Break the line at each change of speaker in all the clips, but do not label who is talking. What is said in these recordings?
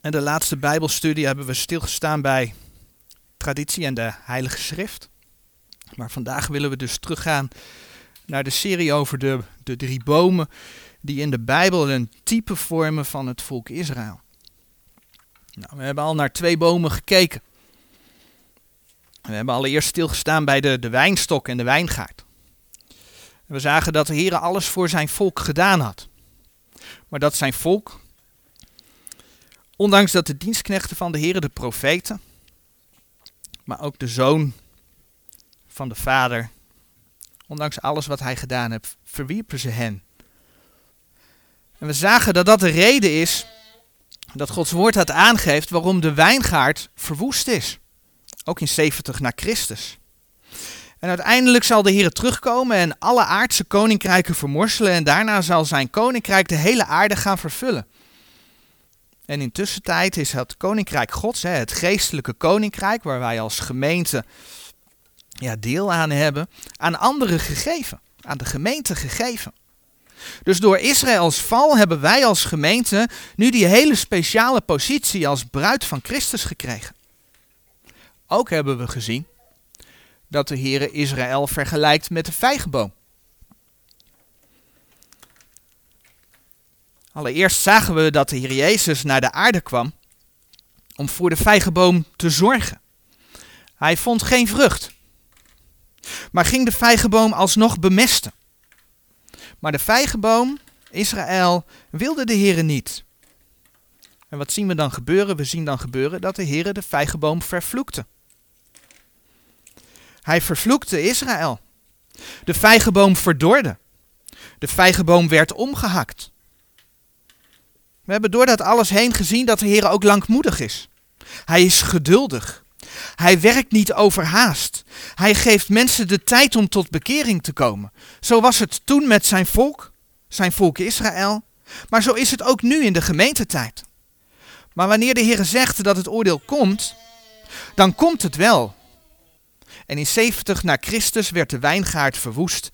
En de laatste Bijbelstudie hebben we stilgestaan bij traditie en de Heilige Schrift. Maar vandaag willen we dus teruggaan naar de serie over de, de drie bomen die in de Bijbel een type vormen van het volk Israël. Nou, we hebben al naar twee bomen gekeken. We hebben allereerst stilgestaan bij de, de wijnstok en de wijngaard. We zagen dat de Heer alles voor zijn volk gedaan had. Maar dat zijn volk, ondanks dat de dienstknechten van de Heer, de profeten, maar ook de zoon van de vader, ondanks alles wat hij gedaan heeft, verwierpen ze hen. En we zagen dat dat de reden is dat Gods woord het aangeeft waarom de wijngaard verwoest is. Ook in 70 na Christus. En uiteindelijk zal de Heer terugkomen en alle aardse koninkrijken vermorselen en daarna zal zijn koninkrijk de hele aarde gaan vervullen. En in tussentijd is het koninkrijk Gods, het geestelijke koninkrijk waar wij als gemeente ja, deel aan hebben, aan anderen gegeven, aan de gemeente gegeven. Dus door Israëls val hebben wij als gemeente nu die hele speciale positie als bruid van Christus gekregen. Ook hebben we gezien dat de Heere Israël vergelijkt met de vijgenboom. Allereerst zagen we dat de Heer Jezus naar de aarde kwam om voor de vijgenboom te zorgen. Hij vond geen vrucht, maar ging de vijgenboom alsnog bemesten. Maar de vijgenboom, Israël, wilde de Heere niet. En wat zien we dan gebeuren? We zien dan gebeuren dat de Heere de vijgenboom vervloekte. Hij vervloekte Israël. De vijgenboom verdorde. De vijgenboom werd omgehakt. We hebben door dat alles heen gezien dat de Heer ook langmoedig is. Hij is geduldig. Hij werkt niet overhaast. Hij geeft mensen de tijd om tot bekering te komen. Zo was het toen met zijn volk, zijn volk Israël. Maar zo is het ook nu in de gemeentetijd. Maar wanneer de Heer zegt dat het oordeel komt, dan komt het wel. En in 70 na Christus werd de wijngaard verwoest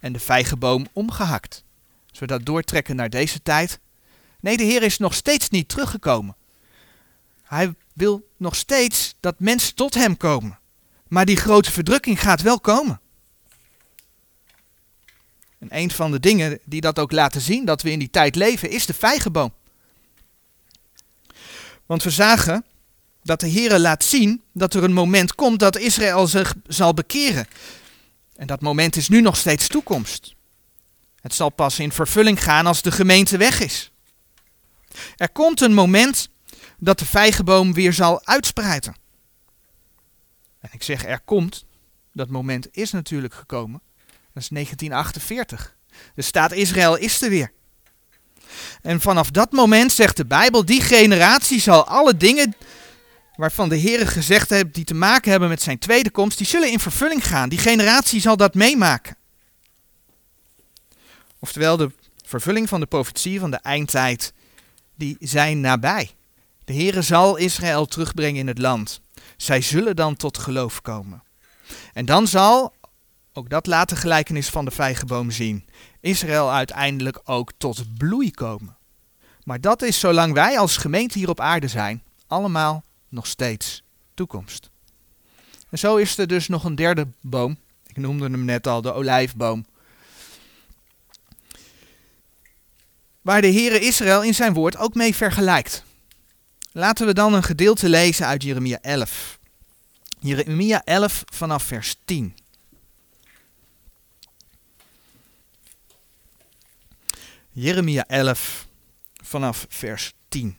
en de vijgenboom omgehakt. Als we dat doortrekken naar deze tijd. Nee, de Heer is nog steeds niet teruggekomen. Hij wil nog steeds dat mensen tot hem komen. Maar die grote verdrukking gaat wel komen. En een van de dingen die dat ook laten zien, dat we in die tijd leven, is de vijgenboom. Want we zagen dat de Heere laat zien dat er een moment komt dat Israël zich zal bekeren. En dat moment is nu nog steeds toekomst. Het zal pas in vervulling gaan als de gemeente weg is. Er komt een moment dat de vijgenboom weer zal uitspreiden. En ik zeg er komt, dat moment is natuurlijk gekomen. Dat is 1948. De staat Israël is er weer. En vanaf dat moment zegt de Bijbel, die generatie zal alle dingen waarvan de Heer gezegd heeft, die te maken hebben met zijn tweede komst, die zullen in vervulling gaan. Die generatie zal dat meemaken. Oftewel, de vervulling van de profetie van de eindtijd, die zijn nabij. De Heere zal Israël terugbrengen in het land. Zij zullen dan tot geloof komen. En dan zal, ook dat laat de gelijkenis van de vijgenboom zien, Israël uiteindelijk ook tot bloei komen. Maar dat is zolang wij als gemeente hier op aarde zijn, allemaal nog steeds toekomst. En zo is er dus nog een derde boom. Ik noemde hem net al, de olijfboom. Waar de Heere Israël in zijn woord ook mee vergelijkt. Laten we dan een gedeelte lezen uit Jeremia 11. Jeremia 11 vanaf vers 10. Jeremia 11 vanaf vers 10.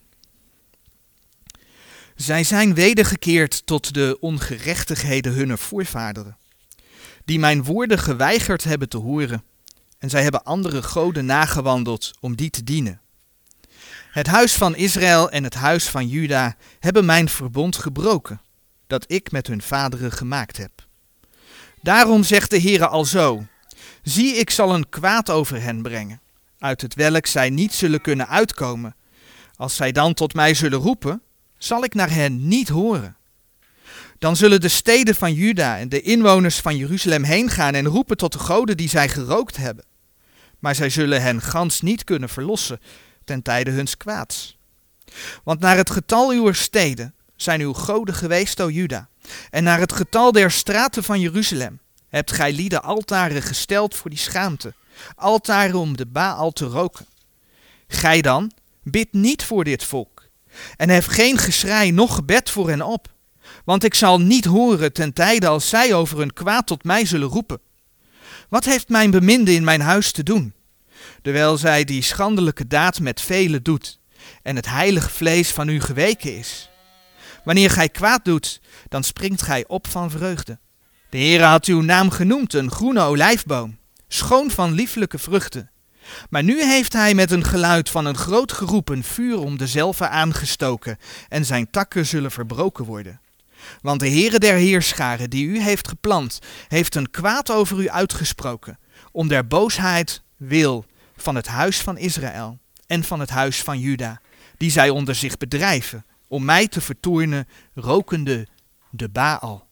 Zij zijn wedergekeerd tot de ongerechtigheden hunner voorvaderen, die mijn woorden geweigerd hebben te horen, en zij hebben andere goden nagewandeld om die te dienen. Het huis van Israël en het huis van Juda hebben mijn verbond gebroken, dat ik met hun vaderen gemaakt heb. Daarom zegt de Heere al zo: Zie, ik zal een kwaad over hen brengen, uit het welk zij niet zullen kunnen uitkomen. Als zij dan tot mij zullen roepen, zal ik naar hen niet horen. Dan zullen de steden van Juda en de inwoners van Jeruzalem heen gaan en roepen tot de goden die zij gerookt hebben. Maar zij zullen hen gans niet kunnen verlossen ten tijde huns kwaads. Want naar het getal uw steden zijn uw goden geweest, o Juda, en naar het getal der straten van Jeruzalem hebt gij lieden altaren gesteld voor die schaamte, altaren om de Baal te roken. Gij dan, bid niet voor dit volk, en hef geen geschrei noch gebed voor hen op, want ik zal niet horen ten tijde als zij over hun kwaad tot mij zullen roepen. Wat heeft mijn beminde in mijn huis te doen? Terwijl zij die schandelijke daad met velen doet, en het heilige vlees van u geweken is. Wanneer gij kwaad doet, dan springt gij op van vreugde. De Heere had uw naam genoemd, een groene olijfboom, schoon van lieflijke vruchten. Maar nu heeft hij met een geluid van een groot geroep een vuur om dezelfde aangestoken, en zijn takken zullen verbroken worden. Want de Heere der Heerscharen, die u heeft geplant, heeft een kwaad over u uitgesproken, om der boosheid wil van het huis van Israël en van het huis van Juda, die zij onder zich bedrijven, om mij te vertoornen, rokende de Baal.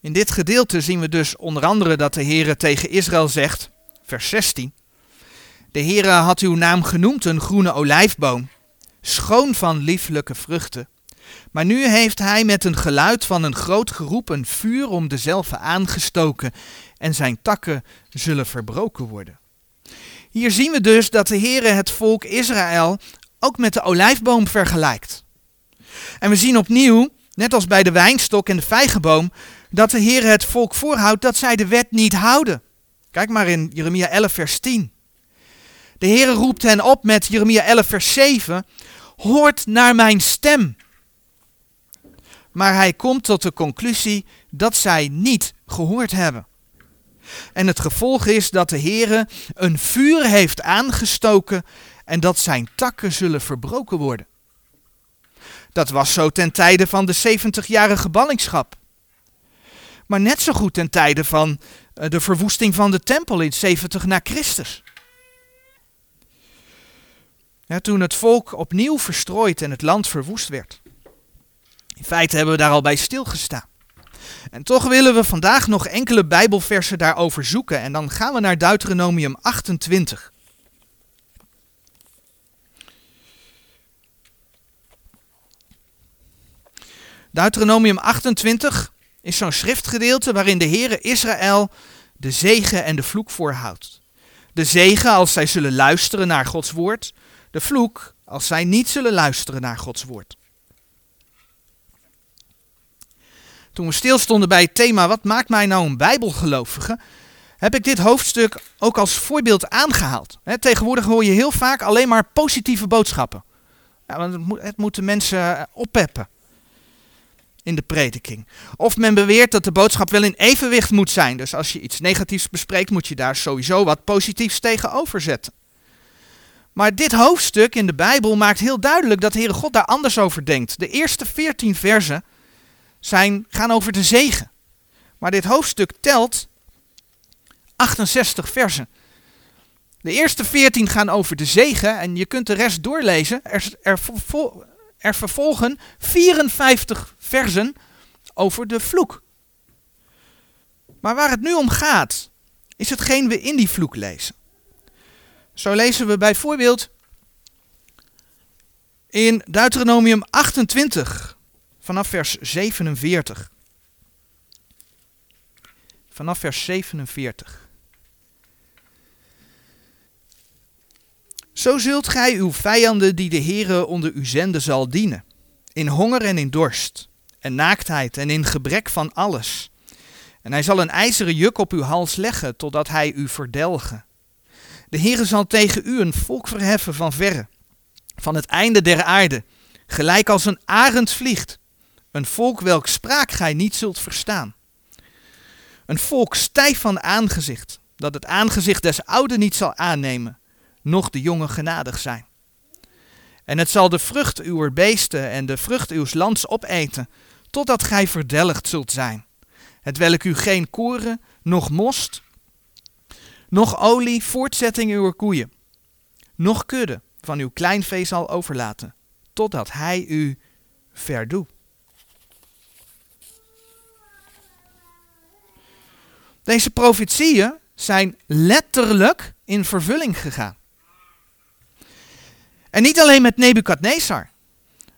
In dit gedeelte zien we dus onder andere dat de Heere tegen Israël zegt, vers 16, De Heere had uw naam genoemd een groene olijfboom, schoon van lieflijke vruchten. Maar nu heeft hij met een geluid van een groot geroep een vuur om dezelfde aangestoken en zijn takken zullen verbroken worden. Hier zien we dus dat de Heere het volk Israël ook met de olijfboom vergelijkt. En we zien opnieuw, net als bij de wijnstok en de vijgenboom, dat de Heer het volk voorhoudt dat zij de wet niet houden. Kijk maar in Jeremia 11, vers 10. De Heer roept hen op met Jeremia 11, vers 7. Hoort naar mijn stem. Maar hij komt tot de conclusie dat zij niet gehoord hebben. En het gevolg is dat de Heer een vuur heeft aangestoken en dat zijn takken zullen verbroken worden. Dat was zo ten tijde van de 70-jarige ballingschap. Maar net zo goed ten tijde van eh, de verwoesting van de tempel in 70 na Christus. Toen het volk opnieuw verstrooid en het land verwoest werd. In feite hebben we daar al bij stilgestaan. En toch willen we vandaag nog enkele Bijbelversen daarover zoeken. En dan gaan we naar Deuteronomium 28. Deuteronomium 28 is zo'n schriftgedeelte waarin de Heere Israël de zegen en de vloek voorhoudt. De zegen als zij zullen luisteren naar Gods woord, de vloek als zij niet zullen luisteren naar Gods woord. Toen we stilstonden bij het thema wat maakt mij nou een bijbelgelovige, heb ik dit hoofdstuk ook als voorbeeld aangehaald. tegenwoordig hoor je heel vaak alleen maar positieve boodschappen. Want het, moet, het moet de mensen oppeppen in de prediking. Of men beweert dat de boodschap wel in evenwicht moet zijn. Dus als je iets negatiefs bespreekt, moet je daar sowieso wat positiefs tegenover zetten. Maar dit hoofdstuk in de Bijbel maakt heel duidelijk dat de Heere God daar anders over denkt. De eerste 14 versen zijn, gaan over de zegen. Maar dit hoofdstuk telt 68 versen. De eerste 14 gaan over de zegen en je kunt de rest doorlezen. Er, er, er vervolgen 54 versen over de vloek. Maar waar het nu om gaat, is hetgeen we in die vloek lezen. Zo lezen we bijvoorbeeld in Deuteronomium 28 vanaf vers 47. Vanaf vers 47. Zo zult gij uw vijanden die de Heere onder u zenden zal dienen, in honger en in dorst, en naaktheid en in gebrek van alles. En hij zal een ijzeren juk op uw hals leggen, totdat hij u verdelge. De Heere zal tegen u een volk verheffen van verre, van het einde der aarde, gelijk als een arend vliegt, een volk welk spraak gij niet zult verstaan. Een volk stijf van aangezicht, dat het aangezicht des oude niet zal aannemen, noch de jongen genadig zijn. En het zal de vrucht uw beesten en de vrucht uws lands opeten, totdat gij verdelgd zult zijn. Het welk u geen koren, noch most, noch olie, voortzetting uw koeien, noch kudde van uw kleinvee zal overlaten, totdat hij u verdoe. Deze profetieën zijn letterlijk in vervulling gegaan. En niet alleen met Nebukadnezar,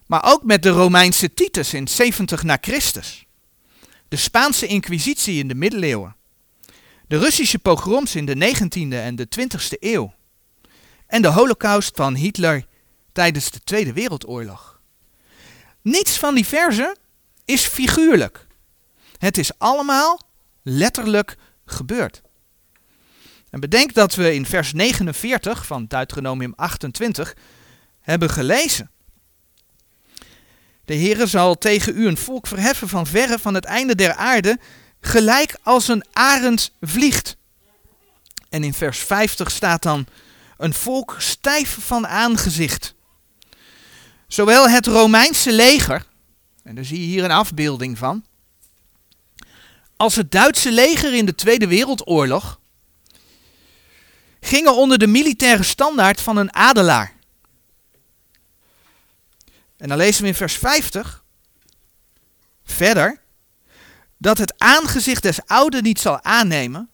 maar ook met de Romeinse Titus in 70 na Christus. De Spaanse Inquisitie in de middeleeuwen. De Russische pogroms in de 19e en de 20e eeuw. En de holocaust van Hitler tijdens de Tweede Wereldoorlog. Niets van die verzen is figuurlijk. Het is allemaal letterlijk gebeurd. En bedenk dat we in vers 49 van Deuteronomium 28 hebben gelezen. De Heere zal tegen u een volk verheffen van verre van het einde der aarde, gelijk als een arend vliegt. En in vers 50 staat dan, een volk stijf van aangezicht. Zowel het Romeinse leger, en daar zie je hier een afbeelding van, als het Duitse leger in de Tweede Wereldoorlog gingen onder de militaire standaard van een adelaar. En dan lezen we in vers 50 verder dat het aangezicht des oude niet zal aannemen,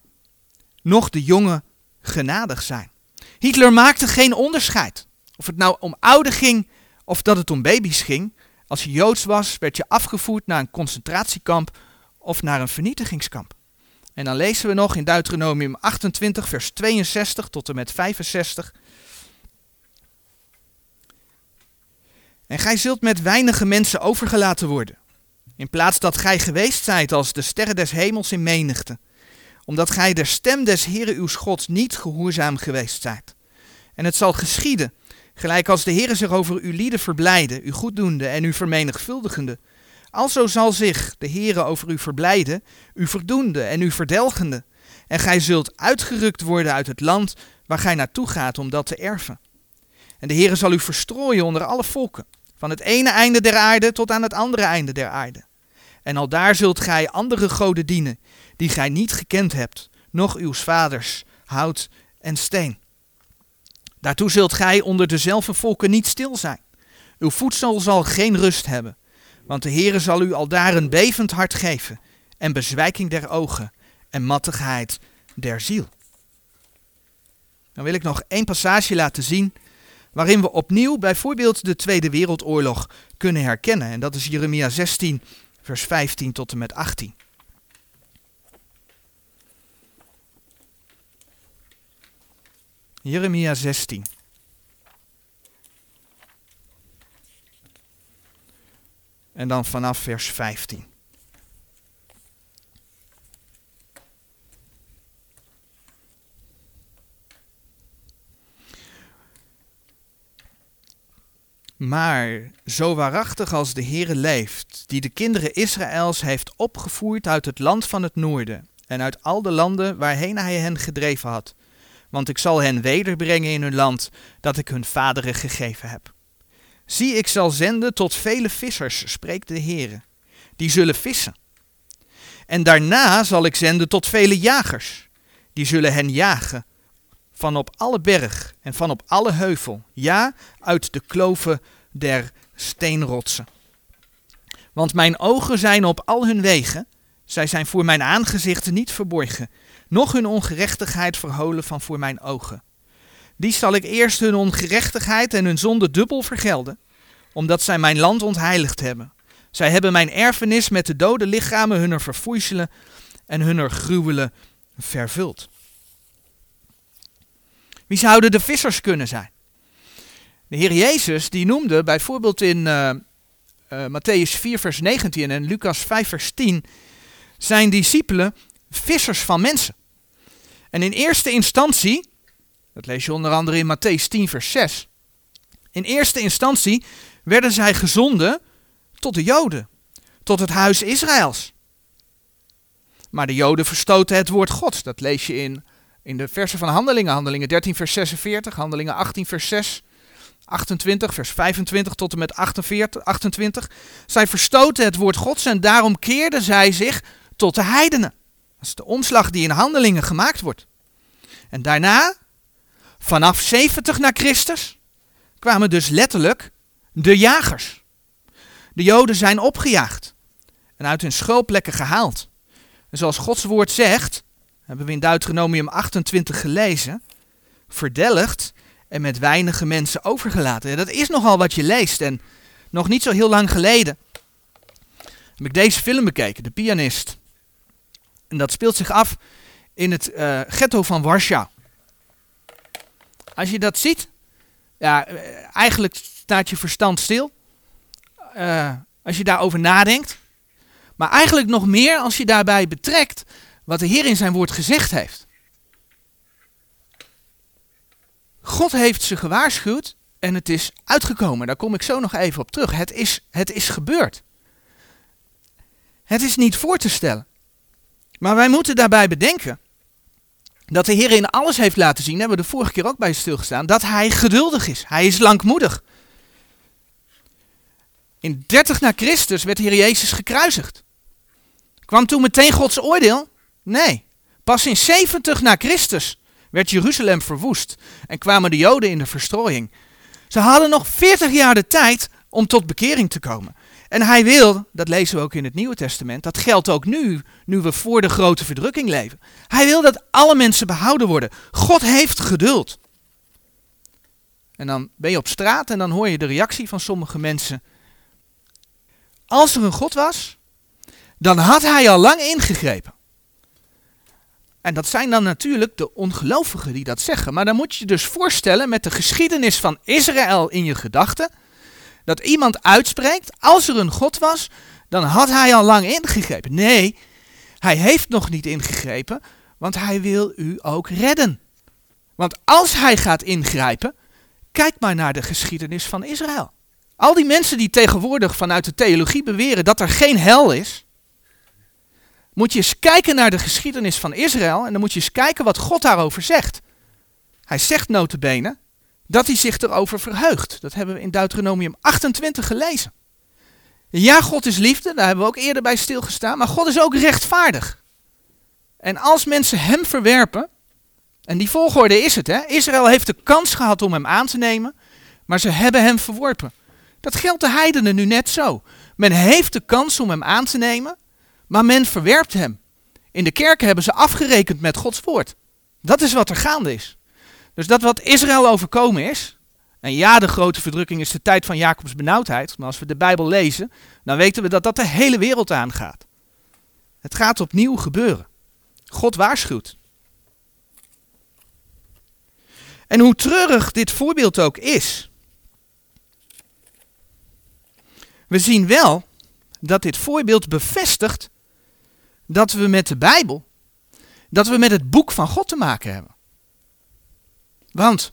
noch de jonge genadig zijn. Hitler maakte geen onderscheid. Of het nou om ouden ging of dat het om baby's ging. Als je joods was, werd je afgevoerd naar een concentratiekamp of naar een vernietigingskamp. En dan lezen we nog in Deuteronomium 28, vers 62 tot en met 65. En gij zult met weinige mensen overgelaten worden, in plaats dat gij geweest zijt als de sterren des hemels in menigte, omdat gij de stem des Heere uw Gods niet gehoorzaam geweest zijt. En het zal geschieden, gelijk als de Heere zich over uw lieden verblijden, uw goeddoende en uw vermenigvuldigende, Alzo zal zich de Heere over u verblijden, u verdoende en u verdelgende. En gij zult uitgerukt worden uit het land waar gij naartoe gaat om dat te erven. En de Heere zal u verstrooien onder alle volken, van het ene einde der aarde tot aan het andere einde der aarde. En al daar zult gij andere goden dienen, die gij niet gekend hebt, noch uw vaders, hout en steen. Daartoe zult gij onder dezelfde volken niet stil zijn. Uw voedsel zal geen rust hebben. Want de Heere zal u al daar een bevend hart geven, en bezwijking der ogen, en mattigheid der ziel. Dan wil ik nog één passage laten zien, waarin we opnieuw bijvoorbeeld de Tweede Wereldoorlog kunnen herkennen. En dat is Jeremia 16, vers 15 tot en met 18. Jeremia 16. En dan vanaf vers 15. Maar zo waarachtig als de Heere leeft, die de kinderen Israëls heeft opgevoerd uit het land van het noorden en uit al de landen waarheen hij hen gedreven had, want ik zal hen wederbrengen in hun land dat ik hun vaderen gegeven heb. Zie, ik zal zenden tot vele vissers, spreekt de Heere, die zullen vissen. En daarna zal ik zenden tot vele jagers, die zullen hen jagen van op alle berg en van op alle heuvel, ja, uit de kloven der steenrotsen. Want mijn ogen zijn op al hun wegen, zij zijn voor mijn aangezicht niet verborgen, noch hun ongerechtigheid verholen van voor mijn ogen. Die zal ik eerst hun ongerechtigheid en hun zonde dubbel vergelden, omdat zij mijn land ontheiligd hebben. Zij hebben mijn erfenis met de dode lichamen hunner verfoeiselen en hunner gruwelen vervuld. Wie zouden de vissers kunnen zijn? De Heer Jezus die noemde bijvoorbeeld in uh, uh, Matthäus 4 vers 19 en Lucas 5 vers 10 zijn discipelen vissers van mensen. En in eerste instantie dat lees je onder andere in Matthäus 10, vers 6. In eerste instantie werden zij gezonden tot de Joden, tot het huis Israëls. Maar de Joden verstoten het woord Gods. Dat lees je in, in de versen van Handelingen. Handelingen 13, vers 46, Handelingen 18, vers 6, 28, vers 25 tot en met 48, 28. Zij verstoten het woord Gods en daarom keerden zij zich tot de heidenen. Dat is de omslag die in Handelingen gemaakt wordt. En daarna Vanaf 70 na Christus kwamen dus letterlijk de jagers. De Joden zijn opgejaagd en uit hun schuilplekken gehaald. En zoals Gods woord zegt, hebben we in Deuteronomium 28 gelezen, verdelgd en met weinige mensen overgelaten. Dat is nogal wat je leest. En nog niet zo heel lang geleden heb ik deze film bekeken, De Pianist. En dat speelt zich af in het uh, ghetto van Warschau. Als je dat ziet, ja, eh, eigenlijk staat je verstand stil. Uh, als je daarover nadenkt. Maar eigenlijk nog meer als je daarbij betrekt wat de Heer in zijn woord gezegd heeft. God heeft ze gewaarschuwd en het is uitgekomen. Daar kom ik zo nog even op terug. Het is, het is gebeurd. Het is niet voor te stellen. Maar wij moeten daarbij bedenken dat de Heer in alles heeft laten zien, hebben we de vorige keer ook bij stilgestaan, dat hij geduldig is. Hij is langmoedig. In 30 na Christus werd de Heer Jezus gekruisigd. Kwam toen meteen Gods oordeel? Nee. Pas in 70 na Christus werd Jeruzalem verwoest en kwamen de Joden in de verstrooiing. Ze hadden nog 40 jaar de tijd om tot bekering te komen. En hij wil, dat lezen we ook in het Nieuwe Testament, dat geldt ook nu, nu we voor de grote verdrukking leven. Hij wil dat alle mensen behouden worden. God heeft geduld. En dan ben je op straat en dan hoor je de reactie van sommige mensen. Als er een God was, dan had hij al lang ingegrepen. En dat zijn dan natuurlijk de ongelovigen die dat zeggen. Maar dan moet je je dus voorstellen met de geschiedenis van Israël in je gedachten. Dat iemand uitspreekt, als er een God was, dan had hij al lang ingegrepen. Nee, hij heeft nog niet ingegrepen, want hij wil u ook redden. Want als hij gaat ingrijpen, kijk maar naar de geschiedenis van Israël. Al die mensen die tegenwoordig vanuit de theologie beweren dat er geen hel is, moet je eens kijken naar de geschiedenis van Israël en dan moet je eens kijken wat God daarover zegt. Hij zegt notabene dat hij zich erover verheugt. Dat hebben we in Deuteronomium 28 gelezen. Ja, God is liefde, daar hebben we ook eerder bij stilgestaan, maar God is ook rechtvaardig. En als mensen hem verwerpen, en die volgorde is het, hè? Israël heeft de kans gehad om hem aan te nemen, maar ze hebben hem verworpen. Dat geldt de heidenen nu net zo. Men heeft de kans om hem aan te nemen, maar men verwerpt hem. In de kerken hebben ze afgerekend met Gods woord. Dat is wat er gaande is. Dus dat wat Israël overkomen is. En ja, de grote verdrukking is de tijd van Jacobs benauwdheid. Maar als we de Bijbel lezen, dan weten we dat dat de hele wereld aangaat. Het gaat opnieuw gebeuren. God waarschuwt. En hoe treurig dit voorbeeld ook is. We zien wel dat dit voorbeeld bevestigt dat we met de Bijbel, dat we met het boek van God te maken hebben. Want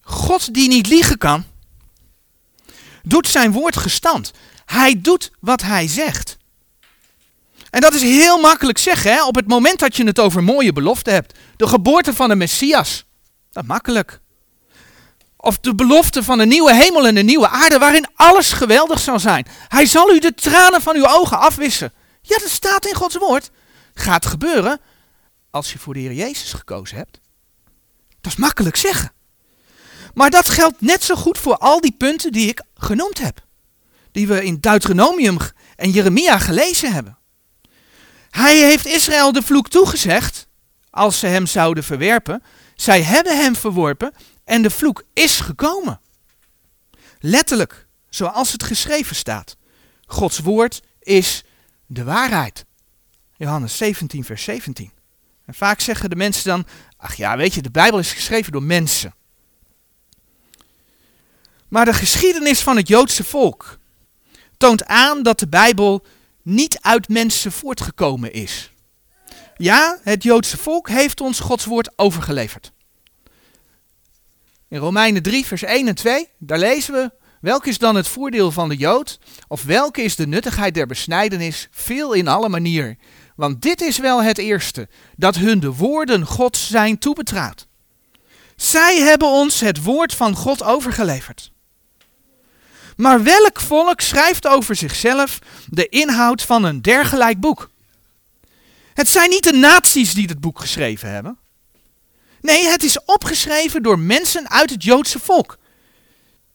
God die niet liegen kan, doet zijn woord gestand. Hij doet wat hij zegt. En dat is heel makkelijk zeggen, hè? op het moment dat je het over mooie beloften hebt. De geboorte van de Messias. Dat is makkelijk. Of de belofte van een nieuwe hemel en een nieuwe aarde waarin alles geweldig zal zijn. Hij zal u de tranen van uw ogen afwissen. Ja, dat staat in Gods woord. Gaat gebeuren als je voor de Heer Jezus gekozen hebt. Dat is makkelijk zeggen. Maar dat geldt net zo goed voor al die punten die ik genoemd heb. Die we in Deuteronomium en Jeremia gelezen hebben. Hij heeft Israël de vloek toegezegd als ze hem zouden verwerpen. Zij hebben hem verworpen en de vloek is gekomen. Letterlijk, zoals het geschreven staat. Gods woord is de waarheid. Johannes 17, vers 17. En vaak zeggen de mensen dan, ach ja, weet je, de Bijbel is geschreven door mensen. Maar de geschiedenis van het Joodse volk toont aan dat de Bijbel niet uit mensen voortgekomen is. Ja, het Joodse volk heeft ons Gods woord overgeleverd. In Romeinen 3, vers 1 en 2, daar lezen we, welk is dan het voordeel van de Jood, of welke is de nuttigheid der besnijdenis, veel in alle manier. Want dit is wel het eerste, dat hun de woorden Gods zijn toebetrouwd. Zij hebben ons het woord van God overgeleverd. Maar welk volk schrijft over zichzelf de inhoud van een dergelijk boek? Het zijn niet de naties die het boek geschreven hebben. Nee, het is opgeschreven door mensen uit het Joodse volk.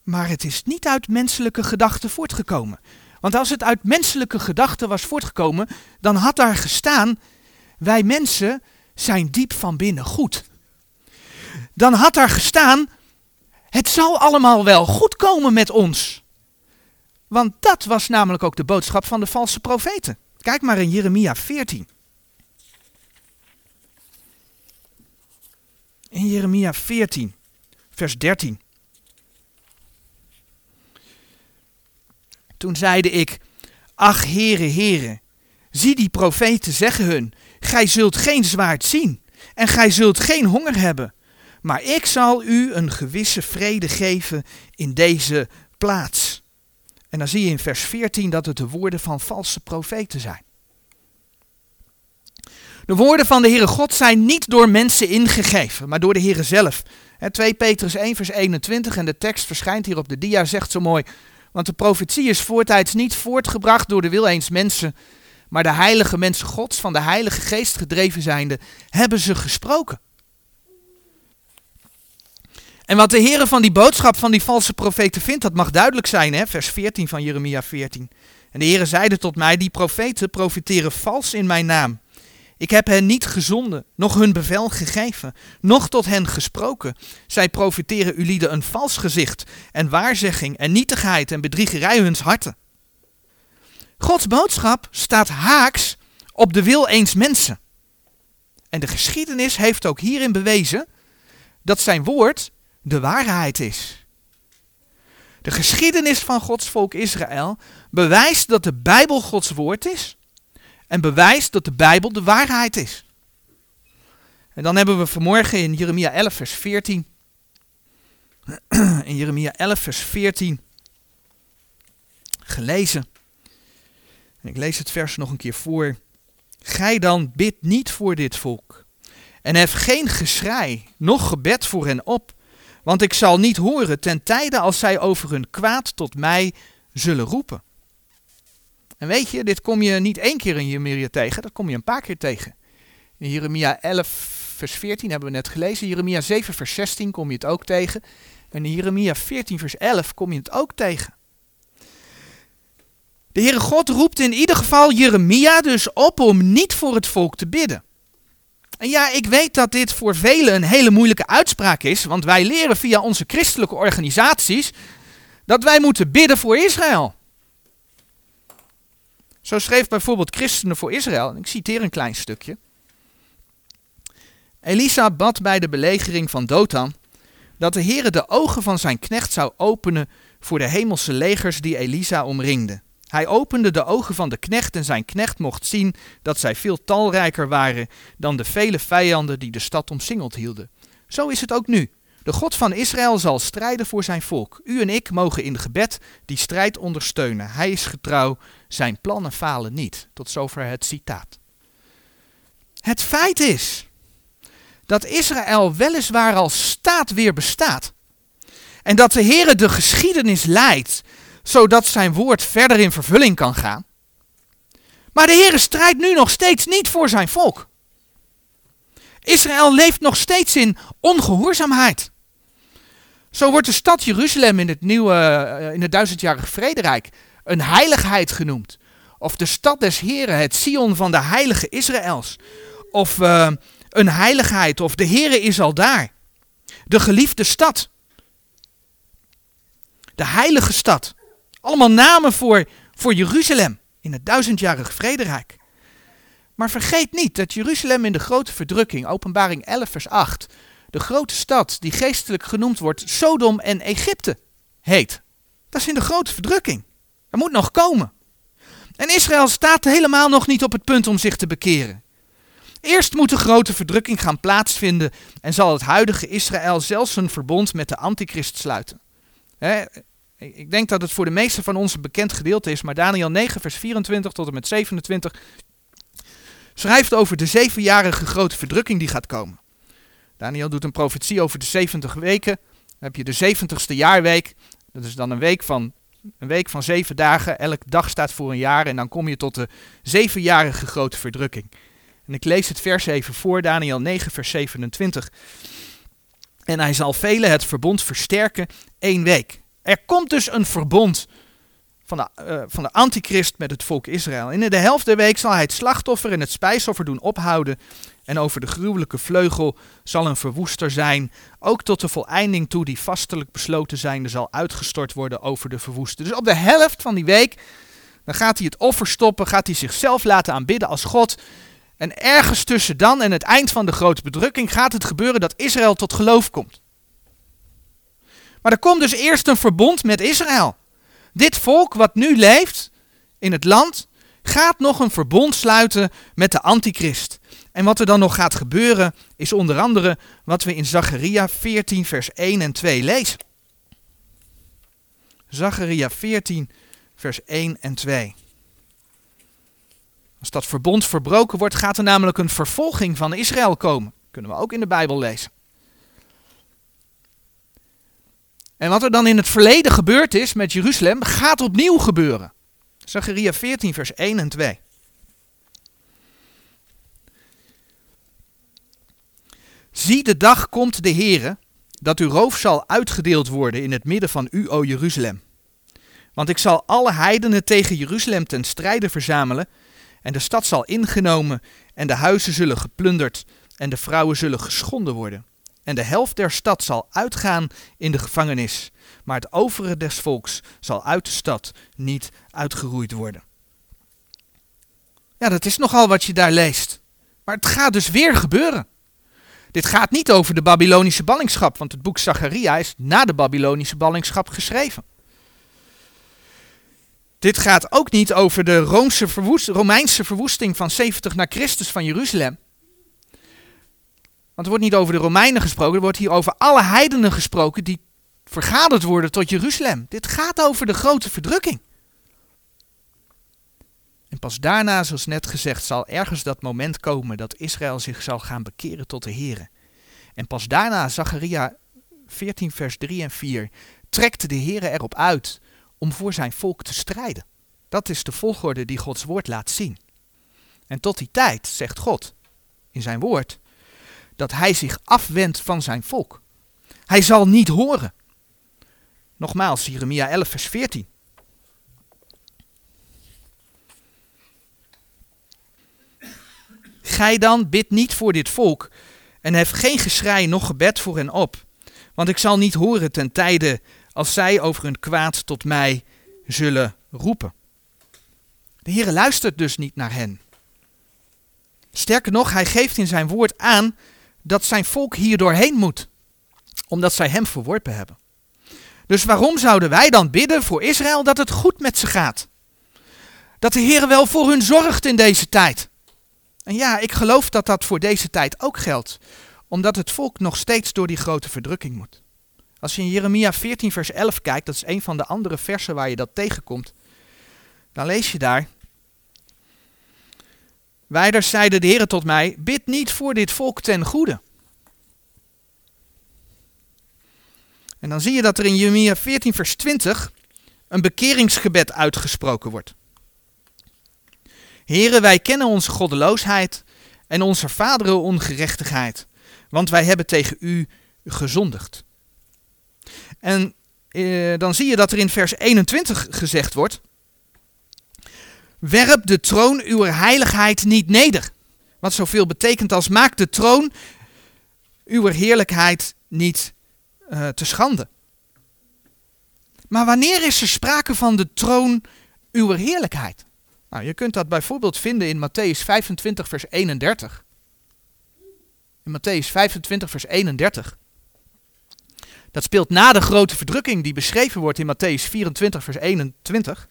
Maar het is niet uit menselijke gedachten voortgekomen. Want als het uit menselijke gedachten was voortgekomen, dan had daar gestaan: wij mensen zijn diep van binnen goed. Dan had daar gestaan: Het zal allemaal wel goed komen met ons. Want dat was namelijk ook de boodschap van de valse profeten. Kijk maar in Jeremia 14. In Jeremia 14, vers 13. Toen zeide ik, ach heren, heren, zie die profeten zeggen hun, gij zult geen zwaard zien en gij zult geen honger hebben, maar ik zal u een gewisse vrede geven in deze plaats. En dan zie je in vers 14 dat het de woorden van valse profeten zijn. De woorden van de Heere God zijn niet door mensen ingegeven, maar door de Heere zelf. 2 Petrus 1 vers 21 en de tekst verschijnt hier op de dia, zegt zo mooi. Want de profetie is voortijds niet voortgebracht door de wil eens mensen, maar de heilige mensen gods, van de heilige geest gedreven zijnde, hebben ze gesproken. En wat de Heere van die boodschap van die valse profeten vindt, dat mag duidelijk zijn, hè? vers 14 van Jeremia 14. En de Heere zeide tot mij, die profeten profiteren vals in mijn naam. Ik heb hen niet gezonden, noch hun bevel gegeven, noch tot hen gesproken. Zij profiteren ulieden een vals gezicht en waarzegging en nietigheid en bedriegerij huns harten. Gods boodschap staat haaks op de wil eens mensen. En de geschiedenis heeft ook hierin bewezen dat zijn woord de waarheid is. De geschiedenis van Gods volk Israël bewijst dat de Bijbel Gods woord is en bewijst dat de Bijbel de waarheid is. En dan hebben we vanmorgen in Jeremia 11, vers 14. In Jeremia 11, vers 14 gelezen. En ik lees het vers nog een keer voor. Gij dan bid niet voor dit volk. En hef geen geschrei, noch gebed voor hen op. Want ik zal niet horen ten tijde als zij over hun kwaad tot mij zullen roepen. En weet je, dit kom je niet één keer in Jeremia tegen, dat kom je een paar keer tegen. In Jeremia 11, vers 14 hebben we net gelezen. Jeremia 7, vers 16 kom je het ook tegen. En in Jeremia 14, vers 11 kom je het ook tegen. De Heere God roept in ieder geval Jeremia dus op om niet voor het volk te bidden. En ja, ik weet dat dit voor velen een hele moeilijke uitspraak is, want wij leren via onze christelijke organisaties dat wij moeten bidden voor Israël. Zo schreef bijvoorbeeld Christenen voor Israël, en ik citeer een klein stukje. Elisa bad bij de belegering van Dothan dat de Heere de ogen van zijn knecht zou openen voor de hemelse legers die Elisa omringden. Hij opende de ogen van de knecht en zijn knecht mocht zien dat zij veel talrijker waren dan de vele vijanden die de stad omsingeld hielden. Zo is het ook nu. De God van Israël zal strijden voor zijn volk. U en ik mogen in gebed die strijd ondersteunen. Hij is getrouw, zijn plannen falen niet. Tot zover het citaat. Het feit is dat Israël weliswaar als staat weer bestaat. En dat de Heere de geschiedenis leidt, zodat zijn woord verder in vervulling kan gaan. Maar de Heere strijdt nu nog steeds niet voor zijn volk. Israël leeft nog steeds in ongehoorzaamheid. Zo wordt de stad Jeruzalem in het nieuwe, eh, in het duizendjarige vrederijk een heiligheid genoemd. Of de stad des Heren, het Sion van de heilige Israëls. Of uh, een heiligheid, of de Here is al daar. De geliefde stad. De heilige stad. Allemaal namen voor, voor Jeruzalem in het duizendjarige vrederijk. Maar vergeet niet dat Jeruzalem in de grote verdrukking, openbaring 11 vers 8, de grote stad die geestelijk genoemd wordt Sodom en Egypte heet. Dat is in de grote verdrukking. Dat moet nog komen. En Israël staat helemaal nog niet op het punt om zich te bekeren. Eerst moet de grote verdrukking gaan plaatsvinden en zal het huidige Israël zelfs een verbond met de antichrist sluiten. ik denk dat het voor de meesten van ons een bekend gedeelte is, maar Daniel 9, vers 24 tot en met 27 schrijft over de zevenjarige grote verdrukking die gaat komen. Daniel doet een profetie over de 70 weken. Dan heb je de 70ste jaarweek. Dat is dan een week van een week van zeven dagen. Elk dag staat voor een jaar. En dan kom je tot de zevenjarige grote verdrukking. En ik lees het vers even voor, Daniel 9, vers 27. En hij zal velen het verbond versterken één week. Er komt dus een verbond van de, uh, van de antichrist met het volk Israël. In de helft der week zal hij het slachtoffer en het spijsoffer doen ophouden En over de gruwelijke vleugel zal een verwoester zijn, ook tot de voleinding toe die vastelijk besloten zijnde zal uitgestort worden over de verwoester. Dus op de helft van die week, dan gaat hij het offer stoppen, gaat hij zichzelf laten aanbidden als God. En ergens tussen dan en het eind van de grote bedrukking gaat het gebeuren dat Israël tot geloof komt. Maar er komt dus eerst een verbond met Israël. Dit volk wat nu leeft in het land, gaat nog een verbond sluiten met de antichrist. En wat er dan nog gaat gebeuren, is onder andere wat we in Zacharia 14, vers 1 en 2 lezen. Zacharia 14, vers 1 en 2. Als dat verbond verbroken wordt, gaat er namelijk een vervolging van Israël komen. Kunnen we ook in de Bijbel lezen. En wat er dan in het verleden gebeurd is met Jeruzalem, gaat opnieuw gebeuren. Zacharia 14, vers 1 en 2. Zie de dag komt de Heere, dat uw roof zal uitgedeeld worden in het midden van u, o Jeruzalem. Want ik zal alle heidenen tegen Jeruzalem ten strijde verzamelen, en de stad zal ingenomen, en de huizen zullen geplunderd, en de vrouwen zullen geschonden worden. En de helft der stad zal uitgaan in de gevangenis, maar het overige des volks zal uit de stad niet uitgeroeid worden. Ja, dat is nogal wat je daar leest. Maar het gaat dus weer gebeuren. Dit gaat niet over de Babylonische ballingschap, want het boek Zacharia is na de Babylonische ballingschap geschreven. Dit gaat ook niet over de Romeinse verwoesting van 70 na Christus van Jeruzalem. Want er wordt niet over de Romeinen gesproken, er wordt hier over alle heidenen gesproken die vergaderd worden tot Jeruzalem. Dit gaat over de grote verdrukking. En pas daarna, zoals net gezegd, zal ergens dat moment komen dat Israël zich zal gaan bekeren tot de Here. En pas daarna, Zacharia 14 vers 3 en 4, trekt de Here erop uit om voor zijn volk te strijden. Dat is de volgorde die Gods woord laat zien. En tot die tijd zegt God in zijn woord dat hij zich afwendt van zijn volk. Hij zal niet horen. Nogmaals, Jeremia 11 vers 14. Gij dan bid niet voor dit volk en hef geen geschrei noch gebed voor hen op, want ik zal niet horen ten tijde als zij over hun kwaad tot mij zullen roepen. De Heere luistert dus niet naar hen. Sterker nog, hij geeft in zijn woord aan dat zijn volk hier doorheen moet, omdat zij hem verworpen hebben. Dus waarom zouden wij dan bidden voor Israël dat het goed met ze gaat? Dat de Heer wel voor hun zorgt in deze tijd. En ja, ik geloof dat dat voor deze tijd ook geldt, omdat het volk nog steeds door die grote verdrukking moet. Als je in Jeremia 14, vers 11 kijkt, dat is een van de andere versen waar je dat tegenkomt, dan lees je daar. Wijders zeiden de Heer tot mij: Bid niet voor dit volk ten goede. En dan zie je dat er in Jeremia 14, vers 20 een bekeringsgebed uitgesproken wordt. Heren, wij kennen onze goddeloosheid en onze vaderen ongerechtigheid, want wij hebben tegen u gezondigd. En eh, dan zie je dat er in vers 21 gezegd wordt, werp de troon uw heiligheid niet neder. Wat zoveel betekent als maak de troon uw heerlijkheid niet uh, te schande. Maar wanneer is er sprake van de troon uw heerlijkheid? Nou, je kunt dat bijvoorbeeld vinden in Matthäus 25, vers 31. In Matthäus 25, vers 31. Dat speelt na de grote verdrukking die beschreven wordt in Matthäus 24, vers 21.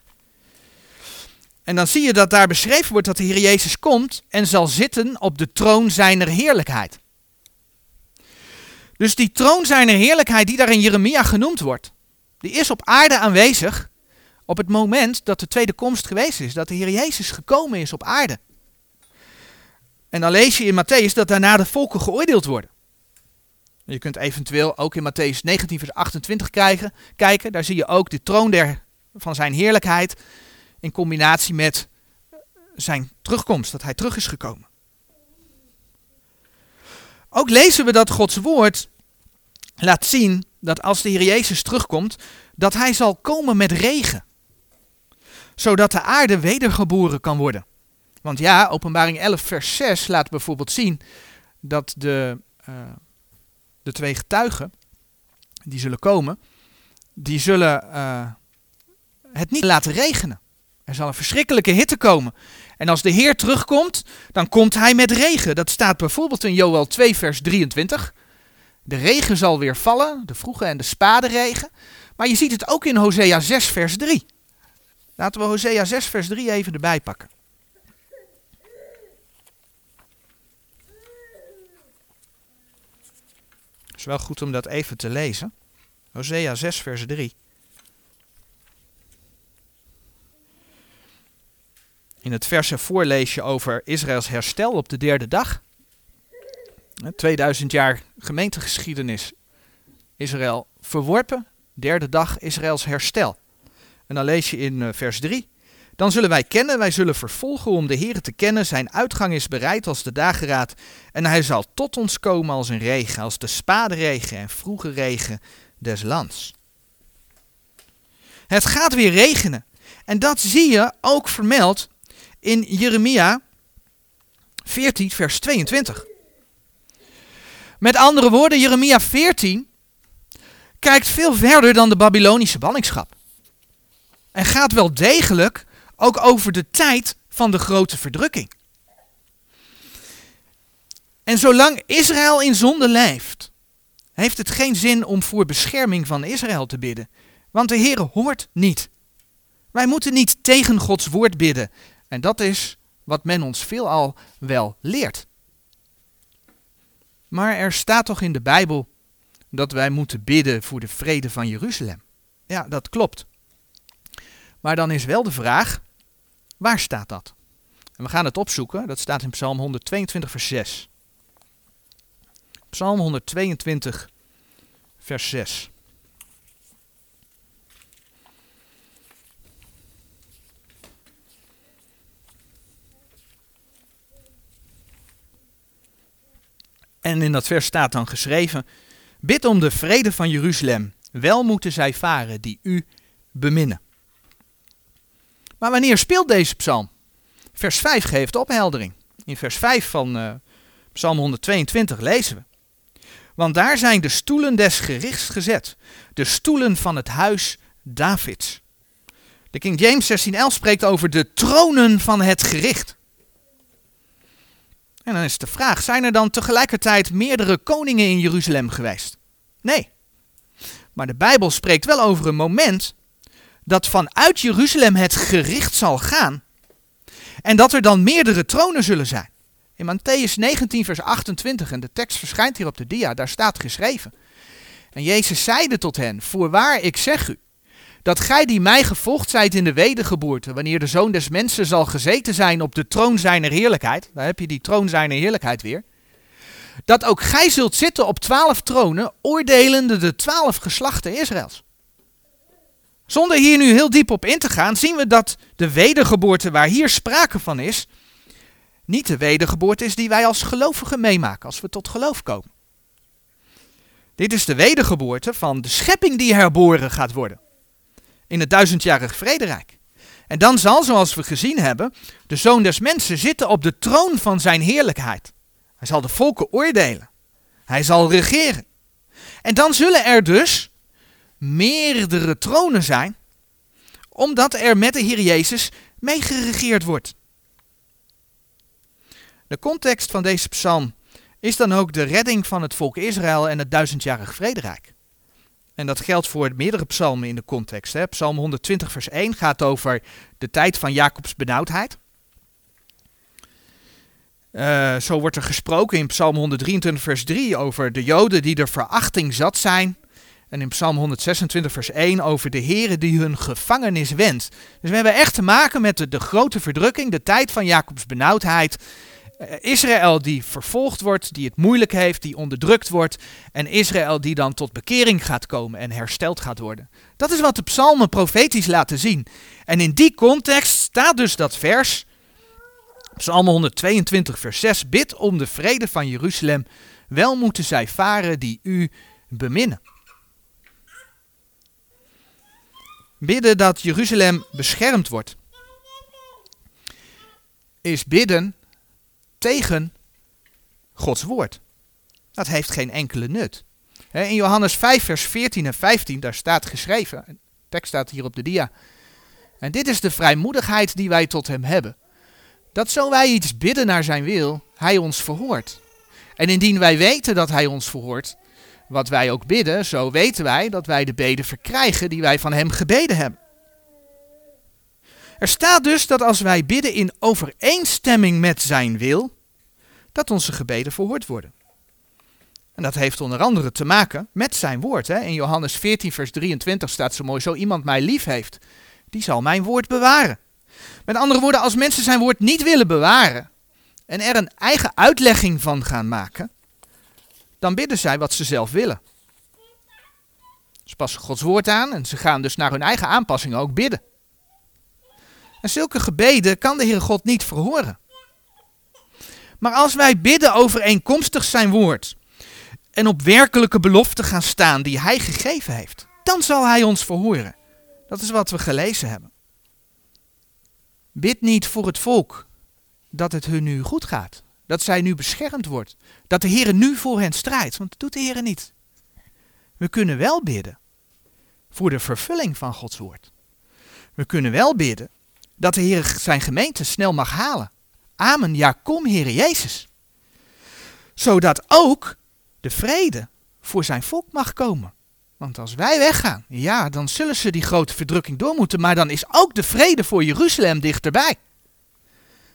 En dan zie je dat daar beschreven wordt dat de Heer Jezus komt en zal zitten op de troon zijner heerlijkheid. Dus die troon zijner heerlijkheid die daar in Jeremia genoemd wordt, die is op aarde aanwezig op het moment dat de tweede komst geweest is, dat de Heer Jezus gekomen is op aarde. En dan lees je in Matthäus dat daarna de volken geoordeeld worden. Je kunt eventueel ook in Matthäus 19, vers 28 krijgen, kijken. Daar zie je ook de troon der, van zijn heerlijkheid in combinatie met zijn terugkomst, dat hij terug is gekomen. Ook lezen we dat Gods woord laat zien dat als de Heer Jezus terugkomt, dat hij zal komen met regen. Zodat de aarde wedergeboren kan worden. Want ja, openbaring 11 vers 6 laat bijvoorbeeld zien dat de, uh, de twee getuigen die zullen komen, die zullen uh, het niet laten regenen. Er zal een verschrikkelijke hitte komen. En als de Heer terugkomt, dan komt hij met regen. Dat staat bijvoorbeeld in Joel 2 vers 23. De regen zal weer vallen, de vroege en de spade regen. Maar je ziet het ook in Hosea 6 vers 3. Laten we Hosea 6 vers 3 even erbij pakken. Het is wel goed om dat even te lezen. Hosea 6 vers 3. In het verse voorlees je over Israëls herstel op de derde dag. 2000 jaar gemeentegeschiedenis. Israël verworpen. Derde dag Israëls herstel. En dan lees je in eh, vers 3. Dan zullen wij kennen, wij zullen vervolgen om de Heer te kennen. Zijn uitgang is bereid als de dageraad. En hij zal tot ons komen als een regen, als de spaderegen en vroege regen des lands. Het gaat weer regenen. En dat zie je ook vermeld in Jeremia 14, vers 22. Met andere woorden, Jeremia 14 kijkt veel verder dan de Babylonische ballingschap. En gaat wel degelijk ook over de tijd van de grote verdrukking. En zolang Israël in zonde leeft, heeft het geen zin om voor bescherming van Israël te bidden. Want de Heer hoort niet. Wij moeten niet tegen Gods woord bidden. En dat is wat men ons veelal wel leert. Maar er staat toch in de Bijbel dat wij moeten bidden voor de vrede van Jeruzalem. Ja, dat klopt. Maar dan is wel de vraag, waar staat dat? En we gaan het opzoeken, dat staat in Psalm 122, vers 6. Psalm 122, vers 6. En in dat vers staat dan geschreven: Bid om de vrede van Jeruzalem. Wel moeten zij varen die u beminnen. Maar wanneer speelt deze psalm? Vers 5 geeft opheldering. In vers 5 van uh, Psalm 122 lezen we. Want daar zijn de stoelen des gerichts gezet, de stoelen van het huis Davids. De King James 1611 spreekt over de tronen van het gericht. En dan is de vraag, zijn er dan tegelijkertijd meerdere koningen in Jeruzalem geweest? Nee. Maar de Bijbel spreekt wel over een moment dat vanuit Jeruzalem het gericht zal gaan. En dat er dan meerdere tronen zullen zijn. In Matthäus 19, vers 28, en de tekst verschijnt hier op de dia, daar staat geschreven. En Jezus zeide tot hen, voorwaar ik zeg u, dat gij die mij gevolgd zijt in de wedergeboorte, wanneer de Zoon des Mensen zal gezeten zijn op de troon zijner heerlijkheid, daar heb je die troon zijner heerlijkheid weer, dat ook gij zult zitten op twaalf tronen, oordelende de twaalf geslachten Israëls. Zonder hier nu heel diep op in te gaan, zien we dat de wedergeboorte waar hier sprake van is, niet de wedergeboorte is die wij als gelovigen meemaken, als we tot geloof komen. Dit is de wedergeboorte van de schepping die herboren gaat worden in het duizendjarig vrederijk. En dan zal, zoals we gezien hebben, de zoon des mensen zitten op de troon van zijn heerlijkheid. Hij zal de volken oordelen. Hij zal regeren. En dan zullen er dus meerdere tronen zijn, omdat er met de Heer Jezus meegeregeerd wordt. De context van deze psalm is dan ook de redding van het volk Israël en het duizendjarig vrederijk. En dat geldt voor meerdere psalmen in de context. Hè. Psalm 120 vers 1 gaat over de tijd van Jacobs benauwdheid. Uh, zo wordt er gesproken in Psalm 123 vers 3 over de Joden die er verachting zat zijn. En in Psalm 126 vers 1 over de heren die hun gevangenis wendt. Dus we hebben echt te maken met de, de grote verdrukking, de tijd van Jacobs benauwdheid. Eh, Israël die vervolgd wordt, die het moeilijk heeft, die onderdrukt wordt. En Israël die dan tot bekering gaat komen en hersteld gaat worden. Dat is wat de psalmen profetisch laten zien. En in die context staat dus dat vers, Psalm 122 vers 6, bid om de vrede van Jeruzalem. Wel moeten zij varen die u beminnen. Bidden dat Jeruzalem beschermd wordt. is bidden tegen Gods woord. Dat heeft geen enkele nut. In Johannes 5, vers 14 en 15, daar staat geschreven, de tekst staat hier op de dia. En dit is de vrijmoedigheid die wij tot hem hebben. Dat zo wij iets bidden naar zijn wil, hij ons verhoort. En indien wij weten dat hij ons verhoort, wat wij ook bidden, zo weten wij dat wij de beden verkrijgen die wij van hem gebeden hebben. Er staat dus dat als wij bidden in overeenstemming met zijn wil, dat onze gebeden verhoord worden. En dat heeft onder andere te maken met zijn woord. Hè? In Johannes 14, vers 23 staat zo mooi: Zo iemand mij lief heeft, die zal mijn woord bewaren. Met andere woorden, als mensen zijn woord niet willen bewaren en er een eigen uitlegging van gaan maken, dan bidden zij wat ze zelf willen. Ze passen Gods woord aan en ze gaan dus naar hun eigen aanpassingen ook bidden. En zulke gebeden kan de Heere God niet verhoren. Maar als wij bidden overeenkomstig zijn woord en op werkelijke beloften gaan staan die hij gegeven heeft, dan zal hij ons verhoren. Dat is wat we gelezen hebben. Bid niet voor het volk dat het hun nu goed gaat, dat zij nu beschermd wordt, dat de Heer nu voor hen strijdt, want dat doet de Heer niet. We kunnen wel bidden voor de vervulling van Gods woord. We kunnen wel bidden dat de Heer zijn gemeente snel mag halen. Amen, ja kom Heer Jezus. Zodat ook de vrede voor zijn volk mag komen. Want als wij weggaan, ja, dan zullen ze die grote verdrukking door moeten, maar dan is ook de vrede voor Jeruzalem dichterbij.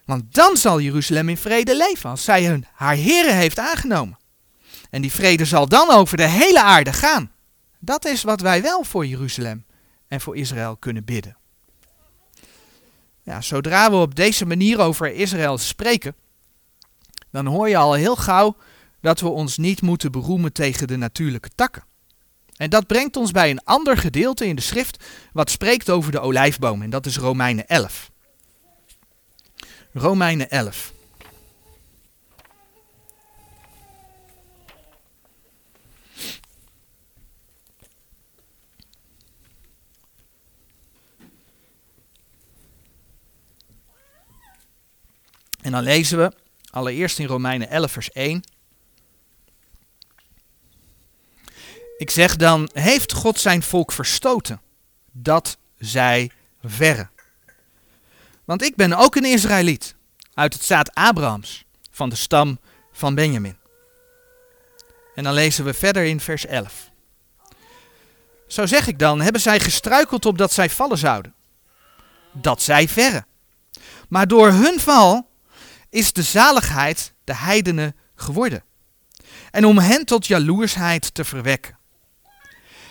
Want dan zal Jeruzalem in vrede leven, als zij hun, haar heren heeft aangenomen. En die vrede zal dan over de hele aarde gaan. Dat is wat wij wel voor Jeruzalem en voor Israël kunnen bidden. Ja, zodra we op deze manier over Israël spreken, dan hoor je al heel gauw dat we ons niet moeten beroemen tegen de natuurlijke takken. En dat brengt ons bij een ander gedeelte in de schrift wat spreekt over de olijfboom en dat is Romeinen 11. Romeinen 11. En dan lezen we allereerst in Romeinen 11, vers 1. Ik zeg dan, heeft God zijn volk verstoten, dat zij verre. Want ik ben ook een Israëliet, uit het zaad Abrahams, van de stam van Benjamin. En dan lezen we verder in vers 11. Zo zeg ik dan, hebben zij gestruikeld op dat zij vallen zouden? Dat zij verre. Maar door hun val is de zaligheid de heidenen geworden. En om hen tot jaloersheid te verwekken.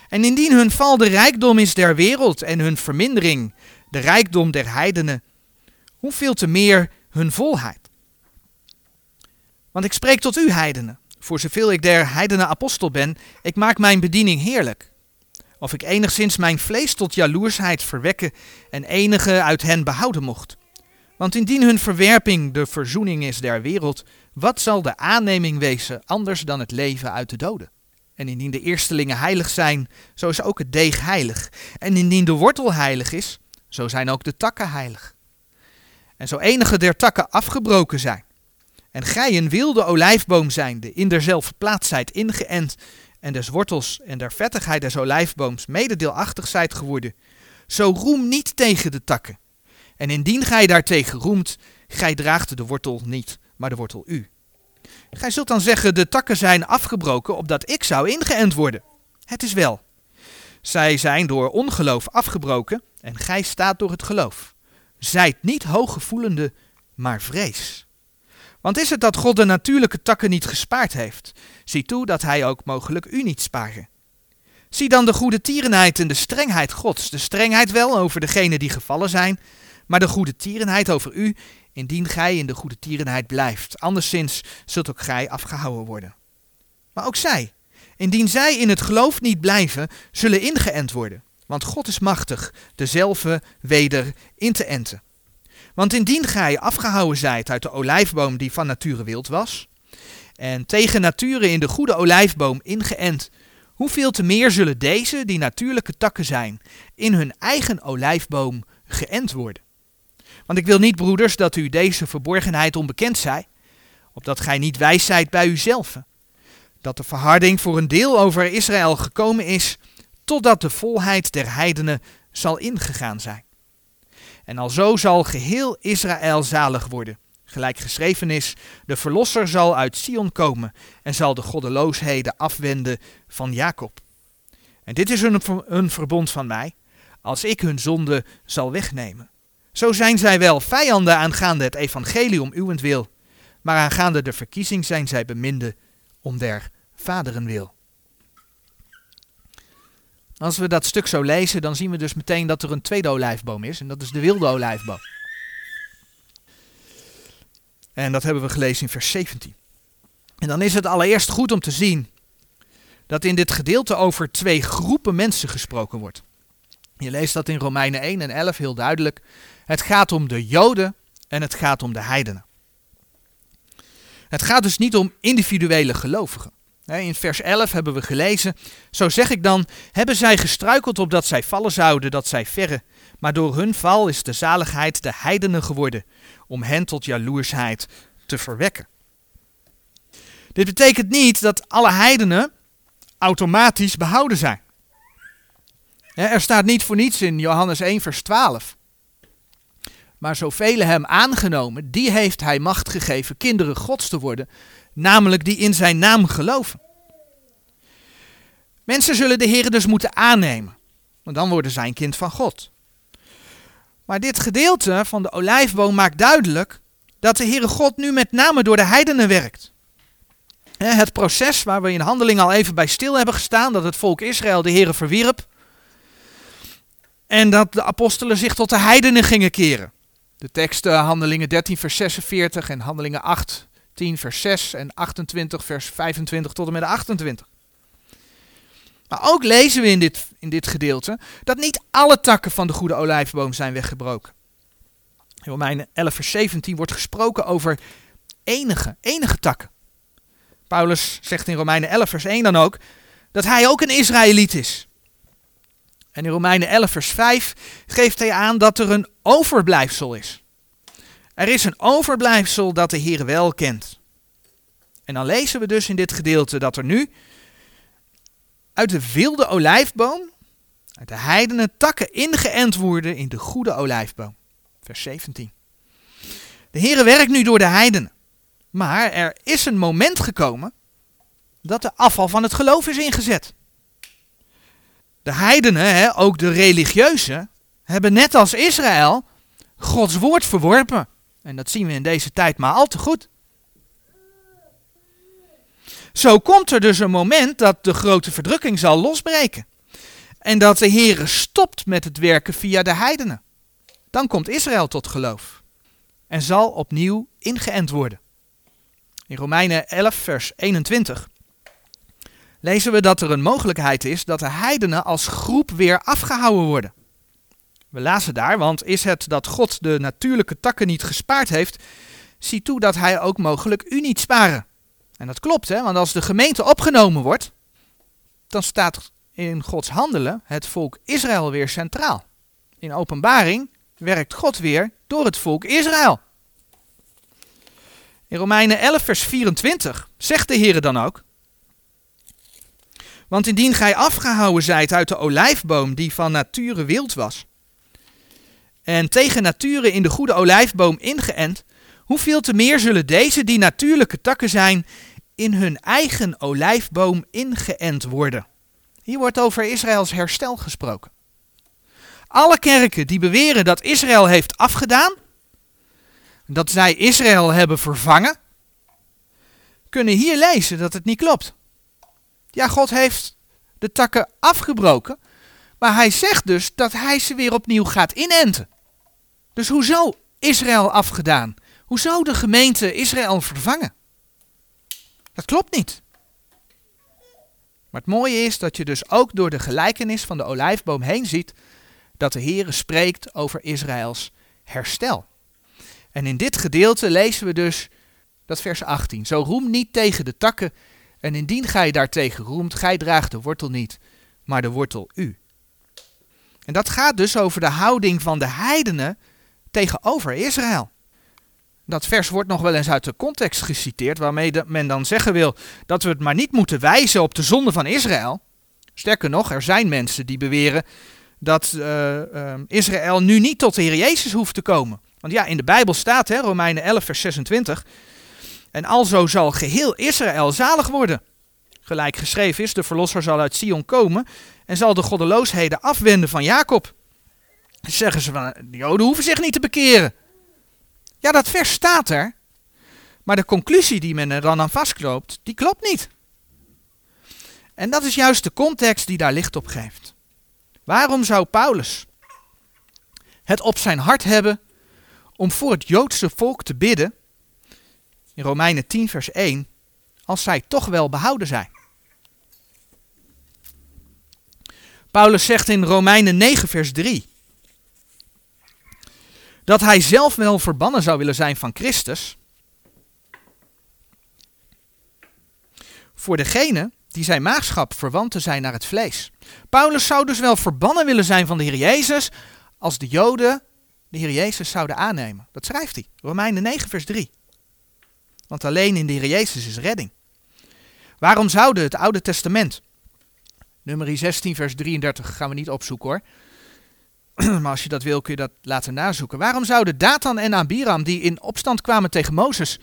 En indien hun val de rijkdom is der wereld en hun vermindering de rijkdom der heidenen, hoeveel te meer hun volheid. Want ik spreek tot u heidenen, voor zoveel ik der heidenen apostel ben, ik maak mijn bediening heerlijk. Of ik enigszins mijn vlees tot jaloersheid verwekken en enige uit hen behouden mocht. Want indien hun verwerping de verzoening is der wereld, wat zal de aanneming wezen anders dan het leven uit de doden? En indien de eerstelingen heilig zijn, zo is ook het deeg heilig. En indien de wortel heilig is, zo zijn ook de takken heilig. En zo enige der takken afgebroken zijn, en gij een wilde olijfboom zijnde, in derzelfde plaats zijt ingeënt, en des wortels en der vettigheid des olijfbooms mededeelachtig zijt geworden, zo roem niet tegen de takken. En indien gij daartegen roemt, gij draagt de wortel niet, maar de wortel u. Gij zult dan zeggen, de takken zijn afgebroken, opdat ik zou ingeënt worden. Het is wel. Zij zijn door ongeloof afgebroken, en gij staat door het geloof. Zijt niet hooggevoelende, maar vrees. Want is het dat God de natuurlijke takken niet gespaard heeft? Zie toe dat hij ook mogelijk u niet sparen. Zie dan de goede tierenheid en de strengheid Gods, de strengheid wel over degenen die gevallen zijn, maar de goede tierenheid over u, indien gij in de goede tierenheid blijft. Anderszins zult ook gij afgehouden worden. Maar ook zij, indien zij in het geloof niet blijven, zullen ingeënt worden. Want God is machtig dezelfde weder in te enten. Want indien gij afgehouden zijt uit de olijfboom die van nature wild was, en tegen nature in de goede olijfboom ingeënt, hoeveel te meer zullen deze, die natuurlijke takken zijn, in hun eigen olijfboom geënt worden. Want ik wil niet, broeders, dat u deze verborgenheid onbekend zij, opdat gij niet wijs zijt bij uzelf, dat de verharding voor een deel over Israël gekomen is, totdat de volheid der heidenen zal ingegaan zijn. En alzo zal geheel Israël zalig worden. Gelijk geschreven is, de verlosser zal uit Sion komen en zal de goddeloosheden afwenden van Jacob. En dit is een, verbond van mij, als ik hun zonde zal wegnemen. Zo zijn zij wel vijanden aangaande het evangelie om uwentwil, maar aangaande de verkiezing zijn zij beminde om der vaderen wil. Als we dat stuk zo lezen, dan zien we dus meteen dat er een tweede olijfboom is, en dat is de wilde olijfboom. En dat hebben we gelezen in vers 17. En dan is het allereerst goed om te zien dat in dit gedeelte over twee groepen mensen gesproken wordt. Je leest dat in Romeinen 1 en 11 heel duidelijk. Het gaat om de Joden en het gaat om de heidenen. Het gaat dus niet om individuele gelovigen. In vers 11 hebben we gelezen, zo zeg ik dan, hebben zij gestruikeld opdat zij vallen zouden, dat zij verre. Maar door hun val is de zaligheid de heidenen geworden, om hen tot jaloersheid te verwekken. Dit betekent niet dat alle heidenen automatisch behouden zijn. Er staat niet voor niets in Johannes 1, vers 12. Maar zoveel hem aangenomen, die heeft hij macht gegeven kinderen gods te worden, namelijk die in zijn naam geloven. Mensen zullen de Heer dus moeten aannemen, want dan worden zij een kind van God. Maar dit gedeelte van de olijfboom maakt duidelijk dat de Heere God nu met name door de heidenen werkt. Het proces waar we in handeling al even bij stil hebben gestaan, dat het volk Israël de Heere verwierp. En dat de apostelen zich tot de heidenen gingen keren. De teksten Handelingen 13 vers 46 en Handelingen 8 10 vers 6 en 28 vers 25 tot en met 28. Maar ook lezen we in dit, in dit gedeelte dat niet alle takken van de goede olijfboom zijn weggebroken. In Romeinen 11 vers 17 wordt gesproken over enige, enige takken. Paulus zegt in Romeinen 11 vers 1 dan ook dat hij ook een Israëliet is. En in Romeinen 11 vers 5 geeft hij aan dat er een overblijfsel is. Er is een overblijfsel dat de Heer wel kent. En dan lezen we dus in dit gedeelte dat er nu uit de wilde olijfboom, uit de heidenen takken ingeënt worden in de goede olijfboom. Vers 17. De Heere werkt nu door de heidenen. Maar er is een moment gekomen dat de afval van het geloof is ingezet. De heidenen, ook de religieuzen, hebben net als Israël Gods woord verworpen. En dat zien we in deze tijd maar al te goed. Zo komt er dus een moment dat de grote verdrukking zal losbreken. En dat de Heere stopt met het werken via de heidenen. Dan komt Israël tot geloof. En zal opnieuw ingeënt worden. In Romeinen 11, vers 21 lezen we dat er een mogelijkheid is dat de heidenen als groep weer afgehouden worden. We lazen daar, want is het dat God de natuurlijke takken niet gespaard heeft, zie toe dat hij ook mogelijk u niet sparen. En dat klopt, hè, want als de gemeente opgenomen wordt, dan staat in Gods handelen het volk Israël weer centraal. In openbaring werkt God weer door het volk Israël. In Romeinen 11, vers 24 zegt de Heer dan ook: Want indien gij afgehouden zijt uit de olijfboom die van nature wild was, en tegen nature in de goede olijfboom ingeënt, hoeveel te meer zullen deze, die natuurlijke takken zijn, in hun eigen olijfboom ingeënt worden. Hier wordt over Israëls herstel gesproken. Alle kerken die beweren dat Israël heeft afgedaan, dat zij Israël hebben vervangen, kunnen hier lezen dat het niet klopt. Ja, God heeft de takken afgebroken, maar hij zegt dus dat hij ze weer opnieuw gaat inenten. Dus hoezo Israël afgedaan? Hoezo de gemeente Israël vervangen? Dat klopt niet. Maar het mooie is dat je dus ook door de gelijkenis van de olijfboom heen ziet dat de Heere spreekt over Israëls herstel. En in dit gedeelte lezen we dus dat vers 18. Zo roem niet tegen de takken, en indien gij daartegen roemt, gij draagt de wortel niet, maar de wortel u. En dat gaat dus over de houding van de heidenen tegenover Israël. Dat vers wordt nog wel eens uit de context geciteerd, waarmee men dan zeggen wil dat we het maar niet moeten wijzen op de zonde van Israël. Sterker nog, er zijn mensen die beweren dat uh, Israël nu niet tot de Heer Jezus hoeft te komen. Want ja, in de Bijbel staat, hè, Romeinen 11, vers 26, en alzo zal geheel Israël zalig worden. Gelijk geschreven is, de verlosser zal uit Sion komen en zal de goddeloosheden afwenden van Jacob. Zeggen ze van, de Joden hoeven zich niet te bekeren. Ja, dat vers staat er. Maar de conclusie die men er dan aan vastloopt, die klopt niet. En dat is juist de context die daar licht op geeft. Waarom zou Paulus het op zijn hart hebben om voor het Joodse volk te bidden, in Romeinen 10 vers 1, als zij toch wel behouden zijn? Paulus zegt in Romeinen 9 vers 3 dat hij zelf wel verbannen zou willen zijn van Christus, voor degene die zijn maagschap verwanten zijn naar het vlees. Paulus zou dus wel verbannen willen zijn van de Heer Jezus als de Joden de Heer Jezus zouden aannemen. Dat schrijft hij, Romeinen 9 vers 3. Want alleen in de Heer Jezus is redding. Waarom zouden het Oude Testament, nummer 16 vers 33, gaan we niet opzoeken hoor, maar als je dat wil kun je dat laten nazoeken. Waarom zouden Datan en Abiram, die in opstand kwamen tegen Mozes,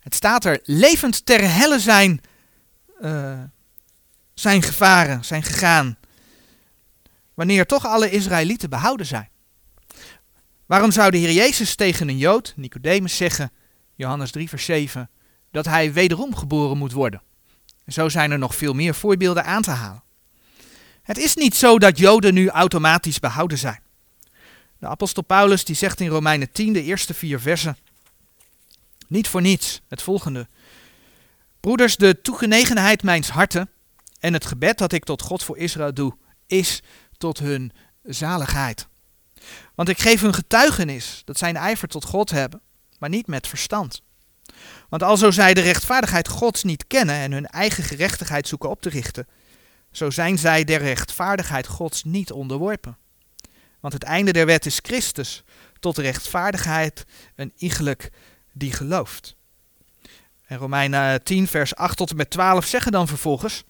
het staat er, levend ter helle zijn, uh, zijn gevaren, zijn gegaan, wanneer toch alle Israëlieten behouden zijn? Waarom zou de Heer Jezus tegen een Jood, Nicodemus, zeggen, Johannes 3 vers 7, dat hij wederom geboren moet worden? En zo zijn er nog veel meer voorbeelden aan te halen. Het is niet zo dat Joden nu automatisch behouden zijn. De apostel Paulus die zegt in Romeinen 10, de eerste vier versen, niet voor niets, het volgende. Broeders, de toegenegenheid mijns harten en het gebed dat ik tot God voor Israël doe, is tot hun zaligheid. Want ik geef hun getuigenis dat zij een ijver tot God hebben, maar niet met verstand. Want alzo zij de rechtvaardigheid Gods niet kennen en hun eigen gerechtigheid zoeken op te richten, zo zijn zij der rechtvaardigheid Gods niet onderworpen. Want het einde der wet is Christus, tot rechtvaardigheid een iegelijk die gelooft. En Romeinen 10, vers 8 tot en met 12 zeggen dan vervolgens,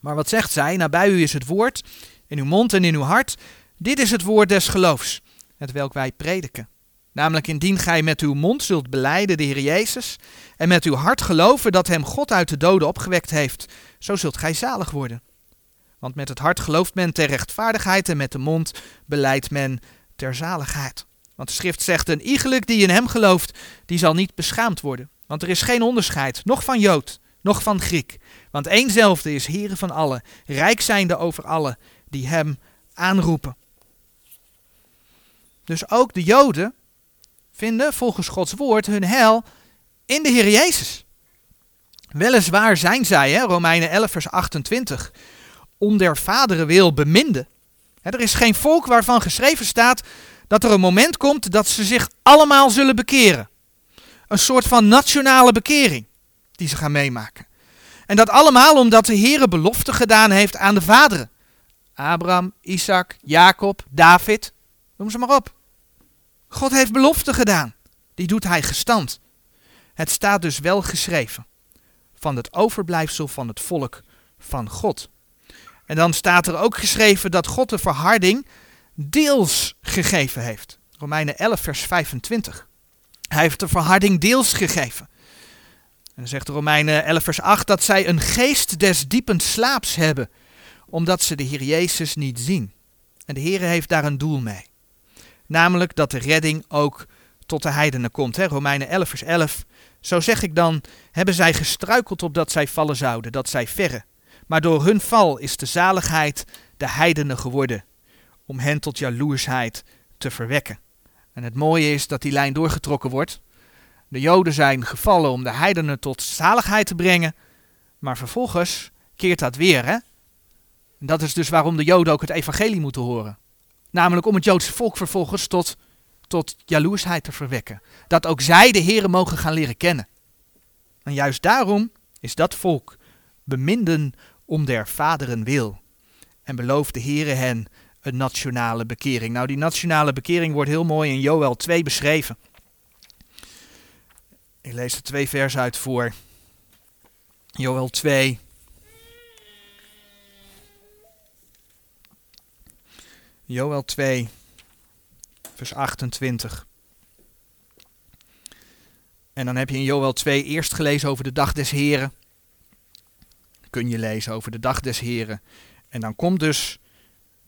maar wat zegt zij? Nabij u is het woord, in uw mond en in uw hart. Dit is het woord des geloofs, het welk wij prediken. Namelijk indien gij met uw mond zult beleiden de Heer Jezus en met uw hart geloven dat hem God uit de doden opgewekt heeft, zo zult gij zalig worden. Want met het hart gelooft men ter rechtvaardigheid en met de mond beleidt men ter zaligheid. Want de schrift zegt, een iegelijk die in hem gelooft, die zal niet beschaamd worden. Want er is geen onderscheid, noch van Jood, noch van Griek. Want éénzelfde is Heere van allen, rijk zijnde over allen die hem aanroepen. Dus ook de Joden vinden volgens Gods woord hun heil in de Heer Jezus. Weliswaar zijn zij, hè, Romeinen 11 vers 28, om der vaderen wil beminde. er is geen volk waarvan geschreven staat dat er een moment komt dat ze zich allemaal zullen bekeren. Een soort van nationale bekering die ze gaan meemaken. En dat allemaal omdat de Heere belofte gedaan heeft aan de vaderen. Abraham, Isaac, Jacob, David, noem ze maar op. God heeft belofte gedaan. Die doet hij gestand. Het staat dus wel geschreven. Van het overblijfsel van het volk van God. En dan staat er ook geschreven dat God de verharding deels gegeven heeft. Romeinen 11, vers 25. Hij heeft de verharding deels gegeven. En dan zegt Romeinen 11, vers 8 dat zij een geest des diepen slaaps hebben, omdat ze de Heer Jezus niet zien. En de Heer heeft daar een doel mee. Namelijk dat de redding ook tot de heidenen komt. Hè? Romeinen 11, vers 11. Zo zeg ik dan, hebben zij gestruikeld opdat zij vallen zouden, dat zij verre. Maar door hun val is de zaligheid de heidenen geworden, om hen tot jaloersheid te verwekken. En het mooie is dat die lijn doorgetrokken wordt. De Joden zijn gevallen om de heidenen tot zaligheid te brengen, maar vervolgens keert dat weer. Hè? En dat is dus waarom de Joden ook het evangelie moeten horen. Namelijk om het Joodse volk vervolgens tot, tot jaloersheid te verwekken. Dat ook zij de Here mogen gaan leren kennen. En juist daarom is dat volk beminden om der vaderen wil. En belooft de Heere hen een nationale bekering. Nou, die nationale bekering wordt heel mooi in Joel 2 beschreven. Ik lees er twee versen uit voor. Joel 2. Joel 2, vers 28. En dan heb je in Joel 2 eerst gelezen over de dag des Heren. Kun je lezen over de dag des Heren. En dan komt dus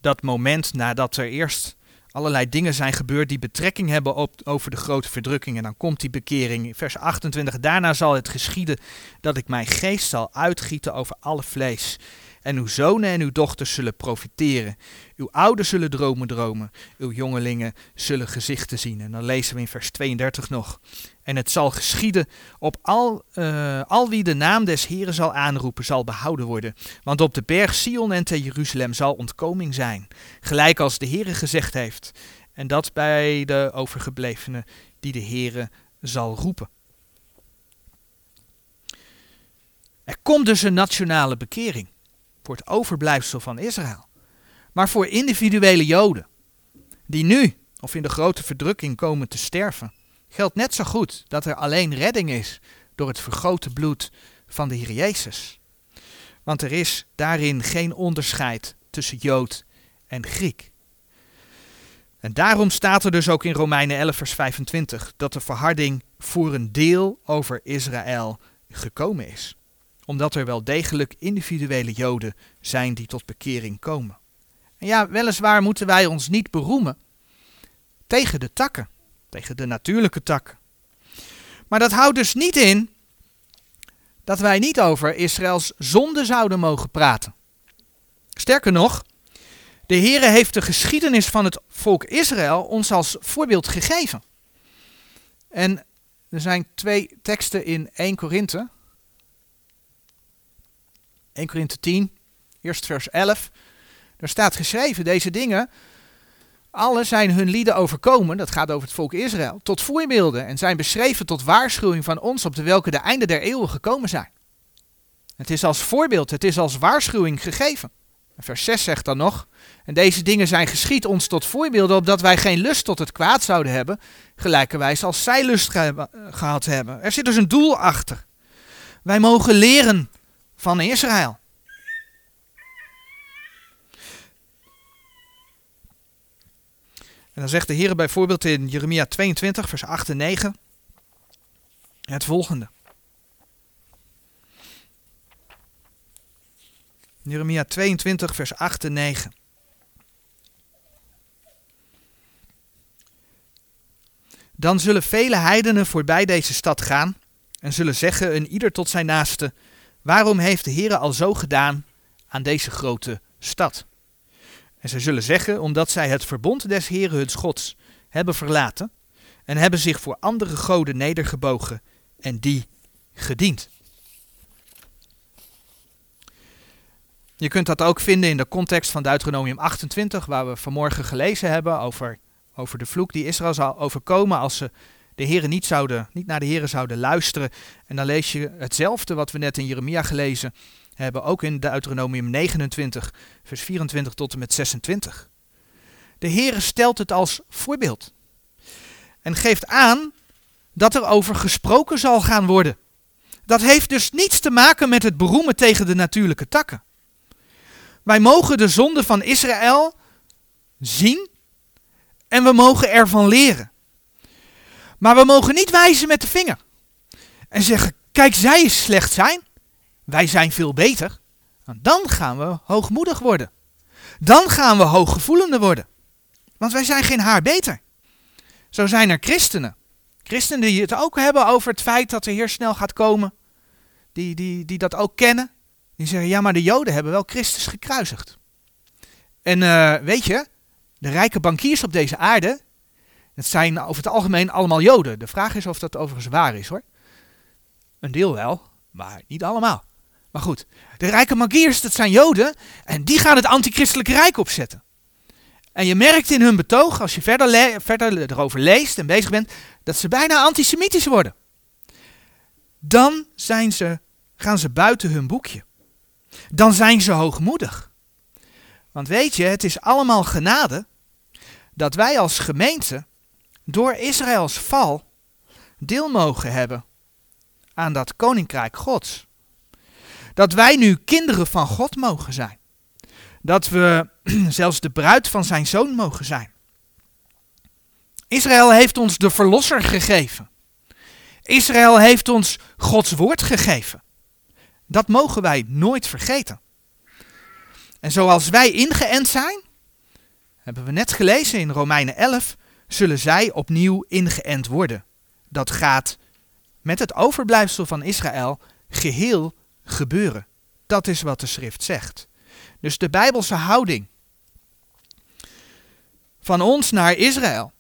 dat moment nadat er eerst allerlei dingen zijn gebeurd die betrekking hebben op, over de grote verdrukking. En dan komt die bekering. Vers 28. Daarna zal het geschieden dat ik mijn geest zal uitgieten over alle vlees. En uw zonen en uw dochters zullen profiteren. Uw ouders zullen dromen dromen. Uw jongelingen zullen gezichten zien. En dan lezen we in vers 32 nog. En het zal geschieden op al, uh, al wie de naam des Heren zal aanroepen, zal behouden worden. Want op de berg Sion en te Jeruzalem zal ontkoming zijn. Gelijk als de Heere gezegd heeft. En dat bij de overgeblevenen die de Heere zal roepen. Er komt dus een nationale bekering het overblijfsel van Israël. Maar voor individuele Joden, die nu of in de grote verdrukking komen te sterven, geldt net zo goed dat er alleen redding is door het vergrote bloed van de Heer Jezus. Want er is daarin geen onderscheid tussen Jood en Griek. En daarom staat er dus ook in Romeinen 11, vers 25 dat de verharding voor een deel over Israël gekomen is omdat er wel degelijk individuele Joden zijn die tot bekering komen. En ja, weliswaar moeten wij ons niet beroemen tegen de takken, tegen de natuurlijke takken. Maar dat houdt dus niet in dat wij niet over Israëls zonde zouden mogen praten. Sterker nog, de Heere heeft de geschiedenis van het volk Israël ons als voorbeeld gegeven. En er zijn twee teksten in 1 Korinthe, 1 Korinthe 10, eerst vers 11. Daar staat geschreven, deze dingen, alle zijn hun lieden overkomen, dat gaat over het volk Israël, tot voorbeelden en zijn beschreven tot waarschuwing van ons op de welke de einde der eeuwen gekomen zijn. Het is als voorbeeld, het is als waarschuwing gegeven. vers 6 zegt dan nog, en deze dingen zijn geschied ons tot voorbeelden, opdat wij geen lust tot het kwaad zouden hebben, gelijkerwijs als zij lust gehad hebben. Er zit dus een doel achter. Wij mogen leren van Israël. En dan zegt de Heer bijvoorbeeld in Jeremia 22, vers 8 en 9 het volgende. Jeremia 22, vers 8 en 9. Dan zullen vele heidenen voorbij deze stad gaan en zullen zeggen, een ieder tot zijn naaste, Waarom heeft de Heer al zo gedaan aan deze grote stad? En zij zullen zeggen, omdat zij het verbond des Heeren hun Gods hebben verlaten en hebben zich voor andere goden nedergebogen en die gediend. Je kunt dat ook vinden in de context van Deuteronomium 28, waar we vanmorgen gelezen hebben over, over de vloek die Israël zal overkomen als ze de heren niet, zouden, niet naar de heren zouden luisteren. En dan lees je hetzelfde wat we net in Jeremia gelezen hebben, ook in Deuteronomium 29, vers 24 tot en met 26. De Heere stelt het als voorbeeld en geeft aan dat er over gesproken zal gaan worden. Dat heeft dus niets te maken met het beroemen tegen de natuurlijke takken. Wij mogen de zonde van Israël zien en we mogen ervan leren. Maar we mogen niet wijzen met de vinger. En zeggen, kijk, zij is slecht zijn. Wij zijn veel beter. Dan gaan we hoogmoedig worden. Dan gaan we hooggevoelende worden. Want wij zijn geen haar beter. Zo zijn er christenen. Christenen die het ook hebben over het feit dat de Heer snel gaat komen. Die, die, die dat ook kennen. Die zeggen, ja, maar de Joden hebben wel Christus gekruisigd. En uh, weet je, de rijke bankiers op deze aarde, het zijn over het algemeen allemaal Joden. De vraag is of dat overigens waar is hoor. Een deel wel, maar niet allemaal. Maar goed, de rijke magiers, dat zijn Joden en die gaan het antichristelijke rijk opzetten. En je merkt in hun betoog, als je verder, verder erover leest en bezig bent, dat ze bijna antisemitisch worden. Dan zijn ze, gaan ze buiten hun boekje. Dan zijn ze hoogmoedig. Want weet je, het is allemaal genade dat wij als gemeente door Israëls val deel mogen hebben aan dat koninkrijk Gods. Dat wij nu kinderen van God mogen zijn. Dat we zelfs de bruid van zijn zoon mogen zijn. Israël heeft ons de verlosser gegeven. Israël heeft ons Gods woord gegeven. Dat mogen wij nooit vergeten. En zoals wij ingeënt zijn, hebben we net gelezen in Romeinen 11, zullen zij opnieuw ingeënt worden. Dat gaat met het overblijfsel van Israël geheel gebeuren. Dat is wat de schrift zegt. Dus de bijbelse houding van ons naar Israël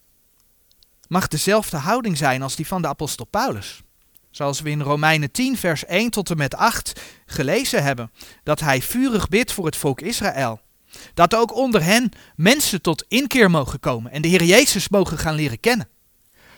mag dezelfde houding zijn als die van de apostel Paulus. Zoals we in Romeinen 10, vers 1 tot en met 8 gelezen hebben, dat hij vurig bidt voor het volk Israël. Dat ook onder hen mensen tot inkeer mogen komen en de Heer Jezus mogen gaan leren kennen.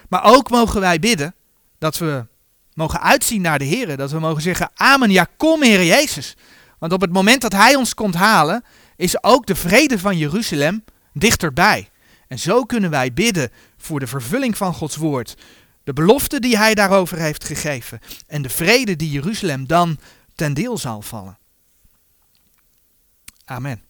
Maar ook mogen wij bidden dat we mogen uitzien naar de Heer. Dat we mogen zeggen, amen, ja kom Heer Jezus. Want op het moment dat Hij ons komt halen, is ook de vrede van Jeruzalem dichterbij. En zo kunnen wij bidden voor de vervulling van Gods woord. De belofte die Hij daarover heeft gegeven. En de vrede die Jeruzalem dan ten deel zal vallen. Amen.